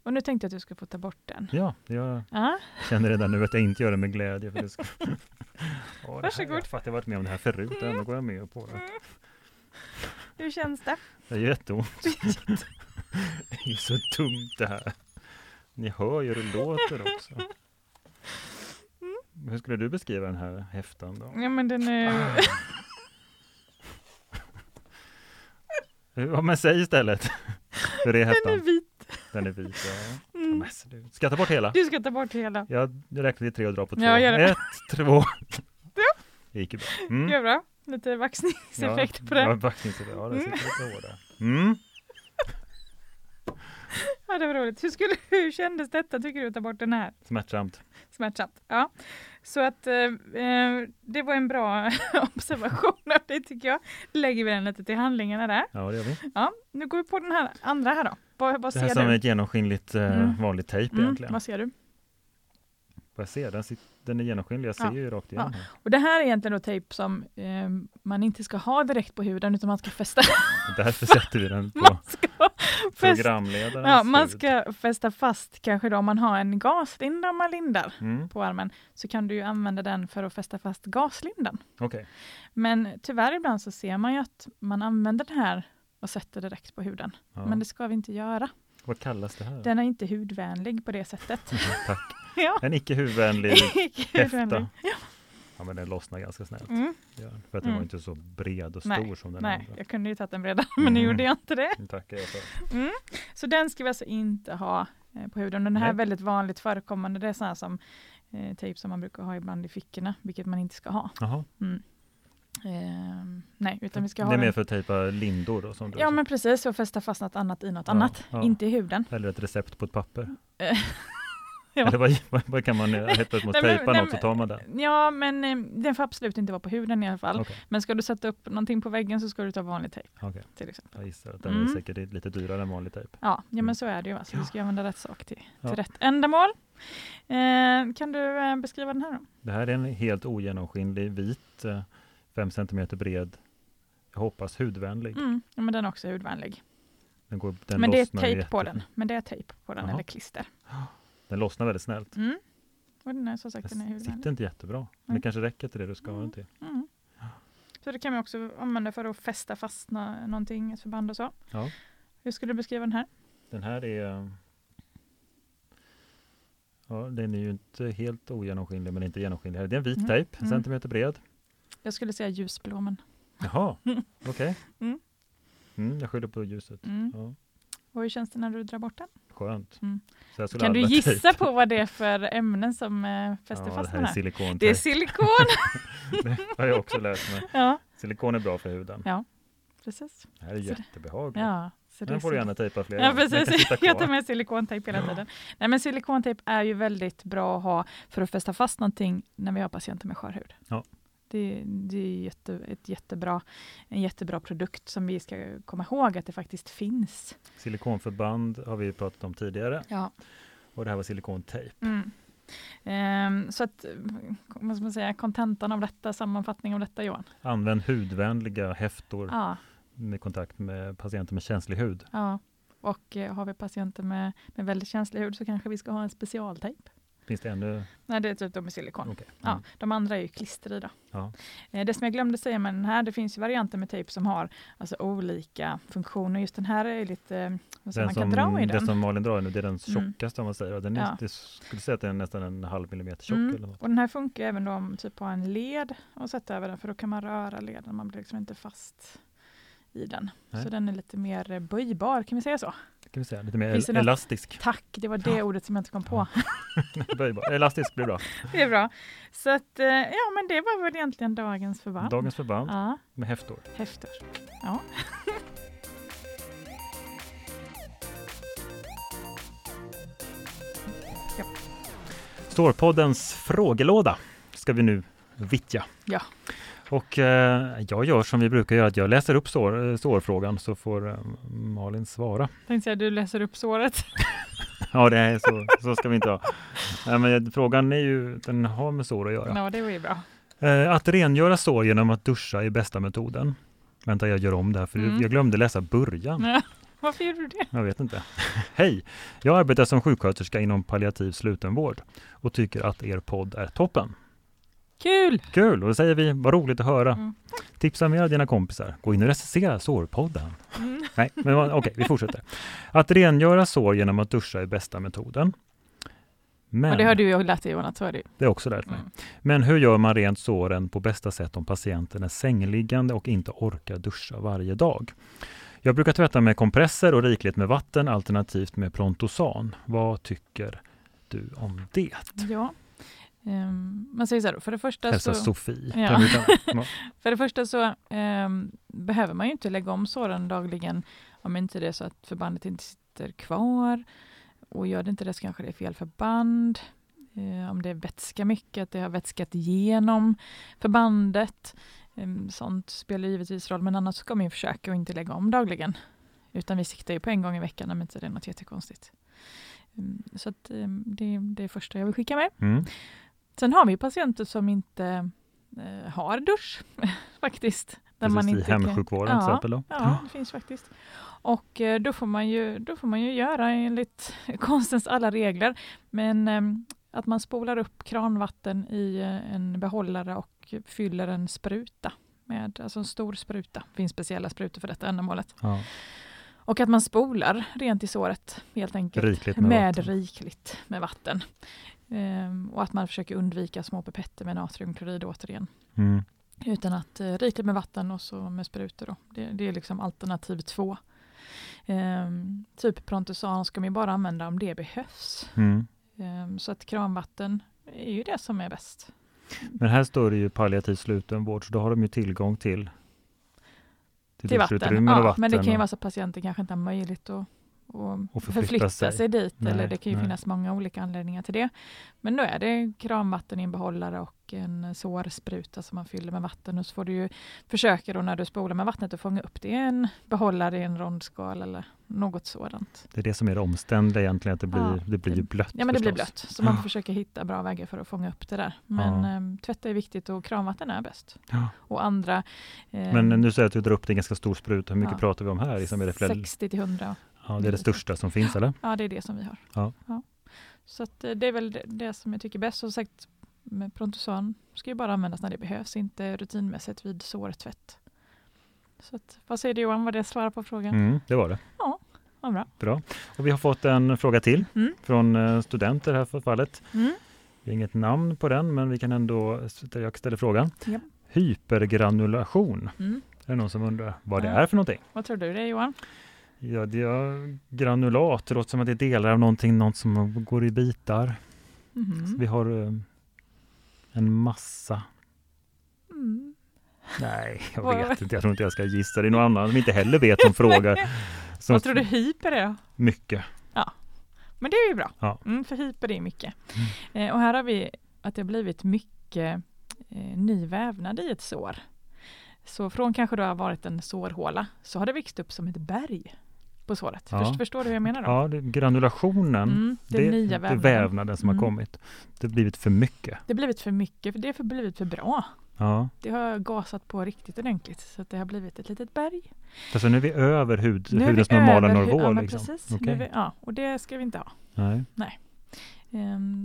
S2: Och nu tänkte jag att du ska få ta bort den.
S1: ja jag
S2: Ja,
S1: känner redan nu att jag inte gör det med glädje. För det ska... Åh, det här,
S2: Varsågod.
S1: jag fattar, jag har varit med om det här förut, ändå går jag med på det.
S2: hur känns det?
S1: Det är jätteont. Det är ju så dumt det här. Ni hör ju hur det låter också. Hur skulle du beskriva den här häftan då?
S2: Ja, men den är...
S1: Ja, men säg istället. Hur är
S2: Den är
S1: häftan?
S2: vit.
S1: Den är vit. Ja.
S2: Mm.
S1: Men så du ska ta bort hela?
S2: Du ska ta bort hela.
S1: Jag räknar till tre och drar på två.
S2: Ja, gör det.
S1: Ett, två. Det gick ju bra. Mm.
S2: Gör bra. Lite vaxningseffekt på
S1: Ja,
S2: den.
S1: vaxningseffekt. Ja, den sitter lite hårdare. Mm.
S2: Ja, det var roligt. Hur, skulle, hur kändes detta tycker du att ta bort den här?
S1: Smärtsamt.
S2: Smärtsamt. Ja. Så att eh, eh, det var en bra observation av dig tycker jag. Lägger vi den lite till handlingarna där.
S1: Ja, det gör vi.
S2: Ja, nu går vi på den här andra här då. Vad, vad
S1: Det här
S2: ser
S1: som
S2: du?
S1: ett genomskinligt eh,
S2: Mm.
S1: vanligt tejp
S2: Mm,
S1: egentligen.
S2: vad ser du?
S1: Vad jag ser, den, den är genomskinlig. Jag ser
S2: Ja.
S1: ju rakt igenom. här.
S2: Och det här är egentligen då tejp som eh, man inte ska ha direkt på huden utan man ska fästa.
S1: Därför sätter vi den på programledarens
S2: Ja, man ska fästa fast kanske då om man har en gaslinda man lindar
S1: Mm.
S2: på armen så kan du ju använda den för att fästa fast gaslindan.
S1: Okej,
S2: Men tyvärr ibland så ser man ju att man använder det här och sätter direkt på huden.
S1: ja.
S2: Men det ska vi inte göra.
S1: vad kallas det här?
S2: Den är inte hudvänlig på det sättet.
S1: Mhm, Tack.
S2: ja.
S1: En icke hudvänlig häfta. Ja, men den lossnar ganska snällt.
S2: Mm.
S1: Ja, för att den
S2: Mm.
S1: var inte så bred och
S2: Nej,
S1: stor som den
S2: Nej,
S1: andra.
S2: jag kunde ju tagit den bredare men nu
S1: Mm.
S2: gjorde jag inte det.
S1: Tackar jag för.
S2: Mm. Så den ska vi alltså inte ha eh, på huden. Den här är
S1: Nej.
S2: väldigt vanligt förekommande. Det är sådana som eh, tejp som man brukar ha ibland i fickorna, vilket man inte ska ha. Ehm, nej, utan vi ska
S1: Det
S2: ha
S1: är mer för att tejpa lindor då? Som du
S2: Ja, men precis. Så fästa fast något annat i något
S1: Ja,
S2: annat,
S1: ja.
S2: inte i huden.
S1: Eller ett recept på ett papper?
S2: Eh, ja.
S1: Eller vad, vad, kan man göra? Helt plötsligt måste tejpa
S2: nej,
S1: något så tar man den?
S2: Ja, men eh, den får absolut inte vara på huden i alla fall.
S1: Okej,
S2: Men ska du sätta upp någonting på väggen så ska du ta vanlig tejp
S1: okej.
S2: till exempel.
S1: Jag gissar att den är
S2: Mm.
S1: säkert lite dyrare än vanlig tejp.
S2: Ja, ja
S1: Mm.
S2: men så är det ju. Alltså, du ska använda rätt sak till, till
S1: Ja.
S2: rätt ändamål. Eh, kan du eh, beskriva den här då?
S1: Det här är en helt ogenomskinlig vit, 5 cm bred, jag hoppas hudvänlig.
S2: Mm, ja, men den är också hudvänlig.
S1: Den går, den
S2: men det är tejp på
S1: jätte-
S2: den. Men det är tejp på den
S1: Jaha.
S2: eller klister.
S1: Den lossnar väldigt snällt.
S2: Mm. Och den är som sagt
S1: Den
S2: den är
S1: sitter
S2: hudvänlig.
S1: inte jättebra. Men
S2: Nej.
S1: det kanske räcker till det du ska ha den till.
S2: Mm. Så det kan man också använda för att fästa fast nå- någonting, ett förband och så.
S1: Ja.
S2: Hur skulle du beskriva den här?
S1: Den här är Ja, den är ju inte helt ogenomskinlig men inte genomskinlig. Det är en vit
S2: Mm.
S1: tejp, en
S2: Mm.
S1: centimeter bred.
S2: Jag skulle säga ljusblå, men
S1: Jaha, okej.
S2: Mm.
S1: Mm, jag skyller på ljuset.
S2: mm.
S1: Ja,
S2: Och hur känns det när du drar bort den?
S1: skönt.
S2: Mm. Kan du gissa
S1: tejp-
S2: på vad det är för ämnen som eh, fäster
S1: Ja,
S2: fast
S1: det
S2: den
S1: här är
S2: här?
S1: silikontejp.
S2: Det är silikon!
S1: det har jag också lärt mig.
S2: ja,
S1: Silikon är bra för huden.
S2: Ja. precis.
S1: Det här är
S2: Så det-
S1: jättebehagligt.
S2: Ja, så
S1: Den får du gärna tejpa fler
S2: Ja, precis. Jag tar med silikontejp hela tiden. Nej, men silikontejp är ju väldigt bra att ha för att fästa fast någonting när vi har patienter med skör hud.
S1: Ja.
S2: Det, det är jätte, ett jättebra, en jättebra produkt som vi ska komma ihåg att det faktiskt finns.
S1: Silikonförband har vi pratat om tidigare
S2: Ja.
S1: och det här var silikontejp.
S2: Mm. Ehm, så att, vad ska man säga, kontentan av detta, sammanfattning av detta Johan?
S1: Använd hudvänliga häftor
S2: Ja,
S1: med kontakt med patienter med känslig hud.
S2: ja. Och eh, har vi patienter med, med väldigt känslig hud så kanske vi ska ha en specialtejp.
S1: Finns det ännu?
S2: Nej, det är typ då med silikon. Ja,
S1: Mm.
S2: de andra är ju klister i då.
S1: Ja.
S2: Eh, Det som jag glömde säga med den här, det finns ju varianter med tejp som har alltså olika funktioner. Just den här är lite, eh, vad man kan
S1: som,
S2: dra i
S1: det
S2: den.
S1: som Malin drar nu, det är den
S2: Mm.
S1: tjockaste om man säger. Den är,
S2: Ja.
S1: det skulle säga att den är nästan en halv millimeter tjock.
S2: Mm.
S1: Eller något.
S2: Och den här funkar även då om typ har en led och sätta över den, för då kan man röra leden, man blir liksom inte fast i den.
S1: Nej.
S2: Så den är lite mer eh, böjbar, kan vi säga så?
S1: Ska vi säga, lite mer el- elastisk.
S2: Tack, det var det ordet som jag inte kom på.
S1: Böjbar. elastisk blir bra.
S2: Det är bra. Så att, eh, ja men det var väl egentligen dagens förband.
S1: Dagens förband
S2: Ja,
S1: med häftor.
S2: häfter. Ja.
S1: Stårpoddens frågelåda ska vi nu vittja.
S2: Ja.
S1: Och eh, jag gör som vi brukar göra, att jag läser upp står, eh, stårfrågan så får eh, Malin svara.
S2: Tänkte jag du läser upp såret.
S1: Ja, det är så, så ska vi inte ha. Nej, men frågan är ju, den har med sår att göra.
S2: Ja, det ju bra.
S1: Eh, att rengöra sår genom att duscha är bästa metoden. Vänta, jag gör om det här för
S2: Mm.
S1: jag glömde läsa början.
S2: Ja. Varför gjorde du det?
S1: Jag vet inte. Hej! Jag arbetar som sjuksköterska inom palliativ slutenvård och tycker att er podd är toppen.
S2: Kul!
S1: Kul! Och då säger vi, vad roligt att höra.
S2: Mm.
S1: Tipsa med dina kompisar. Gå in och recensera sårpodden.
S2: Mm.
S1: Nej, men okej, vi fortsätter. Att rengöra sår genom att duscha är bästa metoden. Men,
S2: Och det har du ju lärt dig så är det ju.
S1: det är också lärt mig.
S2: Mm.
S1: Men hur gör man rent såren på bästa sätt om patienten är sängliggande och inte orkar duscha varje dag? Jag brukar tvätta med kompresser och rikligt med vatten alternativt med Prontosan. Vad tycker du om det?
S2: Ja. Ehm, man säger så här för det första
S1: Hälsa
S2: så,
S1: Sofie.
S2: Ja. För det första så ehm, behöver man ju inte lägga om såren dagligen om inte det är så att förbandet inte sitter kvar. Och gör det inte det så kanske det är fel förband. Eh, om det är vätska mycket, att det har vätskat igenom förbandet. Sånt spelar givetvis roll, men annars ska man ju försöka att inte lägga om dagligen. Utan vi siktar ju på en gång i veckan om inte det är något jättekonstigt. Så att, det, det är det första jag vill skicka med.
S1: Mm.
S2: Sen har vi patienter som inte eh, har dusch faktiskt. Där
S1: Precis,
S2: man
S1: i
S2: inte kan-
S1: hemsjukvården till
S2: ja,
S1: exempel. Då.
S2: Ja, det finns faktiskt. Och eh, då får man ju, då får man ju göra enligt konstens alla regler. Men ehm, att man spolar upp kranvatten i eh, en behållare och fyller en spruta med, alltså en stor spruta. Det finns speciella sprutor för detta ändamålet.
S1: Ja.
S2: Och att man spolar rent i såret helt enkelt.
S1: Rikligt med,
S2: med rikligt med vatten. Ehm, och att man försöker undvika små pipetter med natriumklorid återigen.
S1: Mm.
S2: Utan att eh, rikligt med vatten och så med sprutor. Då. Det, det är liksom alternativ två. Ehm, typ Prontosan ska man ju bara använda om det behövs.
S1: Mm.
S2: Ehm, så att kranvatten är ju det som är bäst.
S1: Men här står det ju palliativ slutenvård, så då har de ju tillgång till, till,
S2: Till vatten. Ja,
S1: vatten.
S2: men det kan ju vara så att patienten kanske inte har möjlighet att och
S1: Och förflytta
S2: förflytta,
S1: sig.
S2: sig. dit.
S1: Nej,
S2: eller det kan ju
S1: nej.
S2: finnas många olika anledningar till det. Men då är det kranvatten i en behållare och en sårspruta som man fyller med vatten. Och så får du ju försöka då när du spolar med vattnet att fånga upp det i en behållare i en rondskal eller något sådant.
S1: Det är det som är det omständiga egentligen, att det blir,
S2: Ja,
S1: det blir
S2: det-
S1: blött.
S2: Ja men det blir
S1: förstås.
S2: blött. Så man
S1: Ja.
S2: får försöka hitta bra vägar för att fånga upp det där. Men
S1: Ja.
S2: ehm, tvätta är viktigt och kranvatten är bäst.
S1: Ja.
S2: Och andra... ehm,
S1: Men nu säger jag att du drar upp det i en ganska stor spruta. Hur mycket pratar vi om här? Liksom är det, flera,
S2: 60 till 100
S1: ja, det är det största som finns eller?
S2: Ja, det är det som vi har.
S1: Ja.
S2: Så att eh, det är väl det, det som jag tycker är bäst. Som sagt, med Prontosan ska ju bara användas när det behövs, inte rutinmässigt vid sårtvätt. Så att, vad säger du Johan, vad det svarar på frågan?
S1: Mm, det var det.
S2: Vad bra.
S1: Och vi har fått en fråga till
S2: Mm.
S1: från eh, studenter här för fallet.
S2: Mm.
S1: Vi har inget namn på den, men vi kan ändå, jag ställer frågan.
S2: Ja.
S1: Hypergranulation.
S2: Mm.
S1: Är det någon som undrar vad det
S2: Ja.
S1: är för någonting?
S2: Vad tror du det är Johan?
S1: Ja, det är granulat. Det låter som att det är delar av någonting, något som går i bitar.
S2: Mhm.
S1: Vi har eh, en massa.
S2: Mm.
S1: Nej, jag vet inte. Jag tror inte jag ska gissa. Det är någon annan som inte heller vet som frågar. Som
S2: Vad tror du hyper är?
S1: Mycket.
S2: Men det är ju bra.
S1: Ja.
S2: Mm, för hyper är mycket. Eh, och här har vi att det har blivit mycket eh, ny vävnad i ett sår. Så från kanske det har varit en sårhåla så har det växt upp som ett berg på såret.
S1: Ja.
S2: Först, förstår du hur jag menar då?
S1: Ja, det, granulationen.
S2: Mm, det,
S1: det,
S2: nya
S1: det är
S2: vävnaden.
S1: vävnaden som
S2: Mm.
S1: har kommit. Det har blivit för mycket.
S2: Det har blivit för mycket, för det har för- blivit för bra.
S1: Ja.
S2: Det har gasat på riktigt ordentligt så att det har blivit ett litet berg.
S1: Alltså nu är vi över hud,
S2: Nu
S1: hudens normala nivå.
S2: Ja,
S1: liksom.
S2: precis. Är vi, ja, och det ska vi inte ha.
S1: Nej.
S2: Ehm,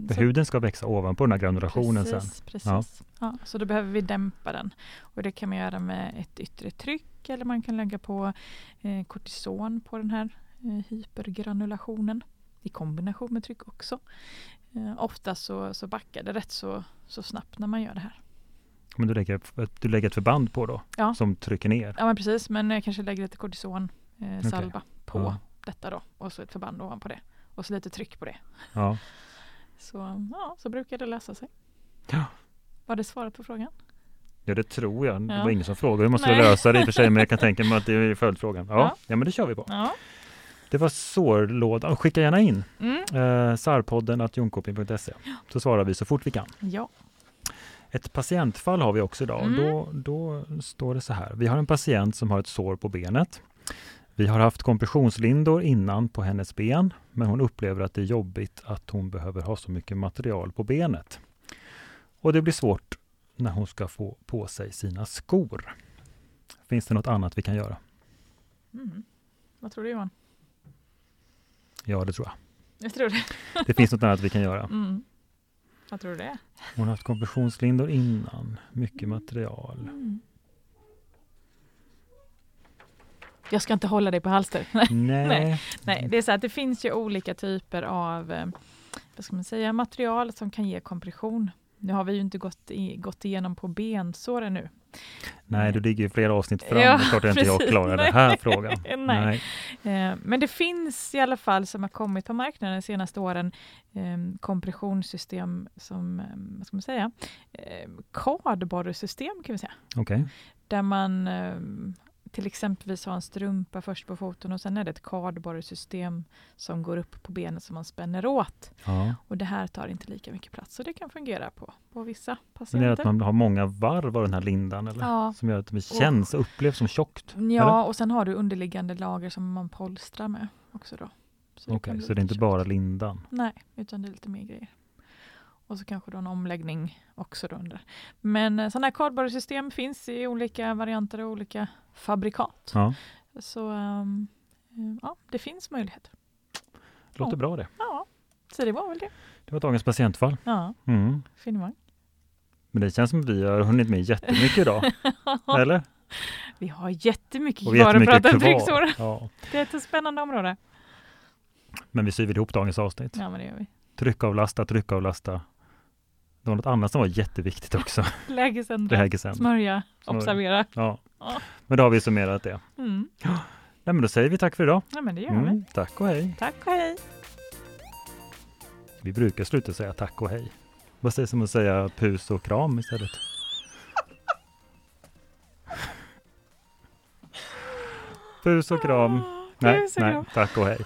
S2: Så-
S1: huden ska växa ovanpå den här granulationen sen.
S2: precis, Precis. Ja. så då behöver vi dämpa den. Och det kan man göra med ett yttre tryck eller man kan lägga på eh, kortison på den här eh, hypergranulationen i kombination med tryck också. Eh, ofta så, så backar det rätt så, så snabbt när man gör det här.
S1: Men du lägger, du lägger ett förband på då?
S2: Ja.
S1: Som trycker ner?
S2: Ja men precis, men jag kanske lägger lite kortison eh, salva på
S1: Ja.
S2: detta då och så ett förband ovanpå det och så lite tryck på det.
S1: Ja.
S2: Så, ja, så brukar det lösa sig.
S1: Ja.
S2: Var det svaret på frågan?
S1: Ja det tror jag. Det
S2: Ja.
S1: var ingen som frågade hur man skulle lösa det i och för sig men jag kan tänka mig att det är följdfrågan. Ja, ja.
S2: Ja.
S1: men det kör vi på.
S2: Ja.
S1: Det var sårlådan. Skicka gärna in
S2: Mm.
S1: eh, sarpodden att jonkoping.se så svarar vi så fort vi kan.
S2: Ja.
S1: Ett patientfall har vi också idag.
S2: Mm.
S1: Då, då står det så här. Vi har en patient som har ett sår på benet. Vi har haft kompressionslindor innan på hennes ben, men hon upplever att det är jobbigt att hon behöver ha så mycket material på benet. Och det blir svårt när hon ska få på sig sina skor. Finns det något annat vi kan göra?
S2: Mm. Vad tror du Johan?
S1: Ja, det tror jag.
S2: Jag tror det.
S1: Det finns något annat vi kan göra.
S2: Mm. Vad tror du det är?
S1: Hon har haft kompressionslindor innan, mycket material.
S2: Mm. Jag ska inte hålla dig på halster.
S1: Nej.
S2: Nej, det är så att det finns ju olika typer av eh, vad ska man säga, material som kan ge kompression. Nu har vi ju inte gått, i, gått igenom på bensår ännu.
S1: Nej, du ligger ju flera avsnitt fram.
S2: Ja,
S1: det är klart att inte jag klarar den
S2: Nej.
S1: här frågan.
S2: Nej. Eh, Men det finns i alla fall som har kommit på marknaden de senaste åren eh, kompressionssystem som, eh, vad ska man säga, eh, kardborresystem kan vi säga.
S1: Okej.
S2: Där man till exempelvis har en strumpa först på foten och sen är det ett kardborresystem som går upp på benet som man spänner åt.
S1: Ja.
S2: Och det här tar inte lika mycket plats så det kan fungera på, på vissa
S1: Men är det att
S2: patienter.
S1: man har många varv av den här lindan eller?
S2: Ja.
S1: Som gör att det känns och upplevs som tjockt?
S2: Ja, och sen har du underliggande lager som man polstrar med också då. Så
S1: Okej,
S2: kan bli
S1: så det är inte
S2: lite
S1: bara
S2: tjockt.
S1: lindan?
S2: Nej, utan det är lite mer grejer. Och så kanske då en omläggning också då under. Men eh, sådana här kardborresystem finns i olika varianter och olika fabrikat.
S1: Ja,
S2: Så eh, ja, det finns möjligheter.
S1: det låter
S2: Ja.
S1: bra det.
S2: Ja, så det var väl det.
S1: Det var dagens patientfall.
S2: Ja,
S1: Mm.
S2: finemang.
S1: Men det känns som att vi har hunnit med jättemycket idag. Eller?
S2: Vi har jättemycket
S1: Och
S2: kvar att prata om trycksår.
S1: Ja.
S2: Det är ett spännande område.
S1: Men vi syr ihop dagens avsnitt.
S2: Ja, men det gör vi.
S1: Tryckavlasta, tryckavlasta. Det var något annat som var jätteviktigt också.
S2: Lägesändra, smörja,
S1: Smörja.
S2: observera.
S1: Ja.
S2: Ja.
S1: Men då har vi summerat det.
S2: Mm.
S1: Nej, men då säger vi tack för idag.
S2: Ja, men det gör vi.
S1: Mm, tack och hej.
S2: Tack och hej.
S1: Vi brukar sluta säga tack och hej. Vad sägs om att säga pus och kram istället? Pus och kram. Nej,
S2: och
S1: nej,
S2: kram.
S1: tack och hej.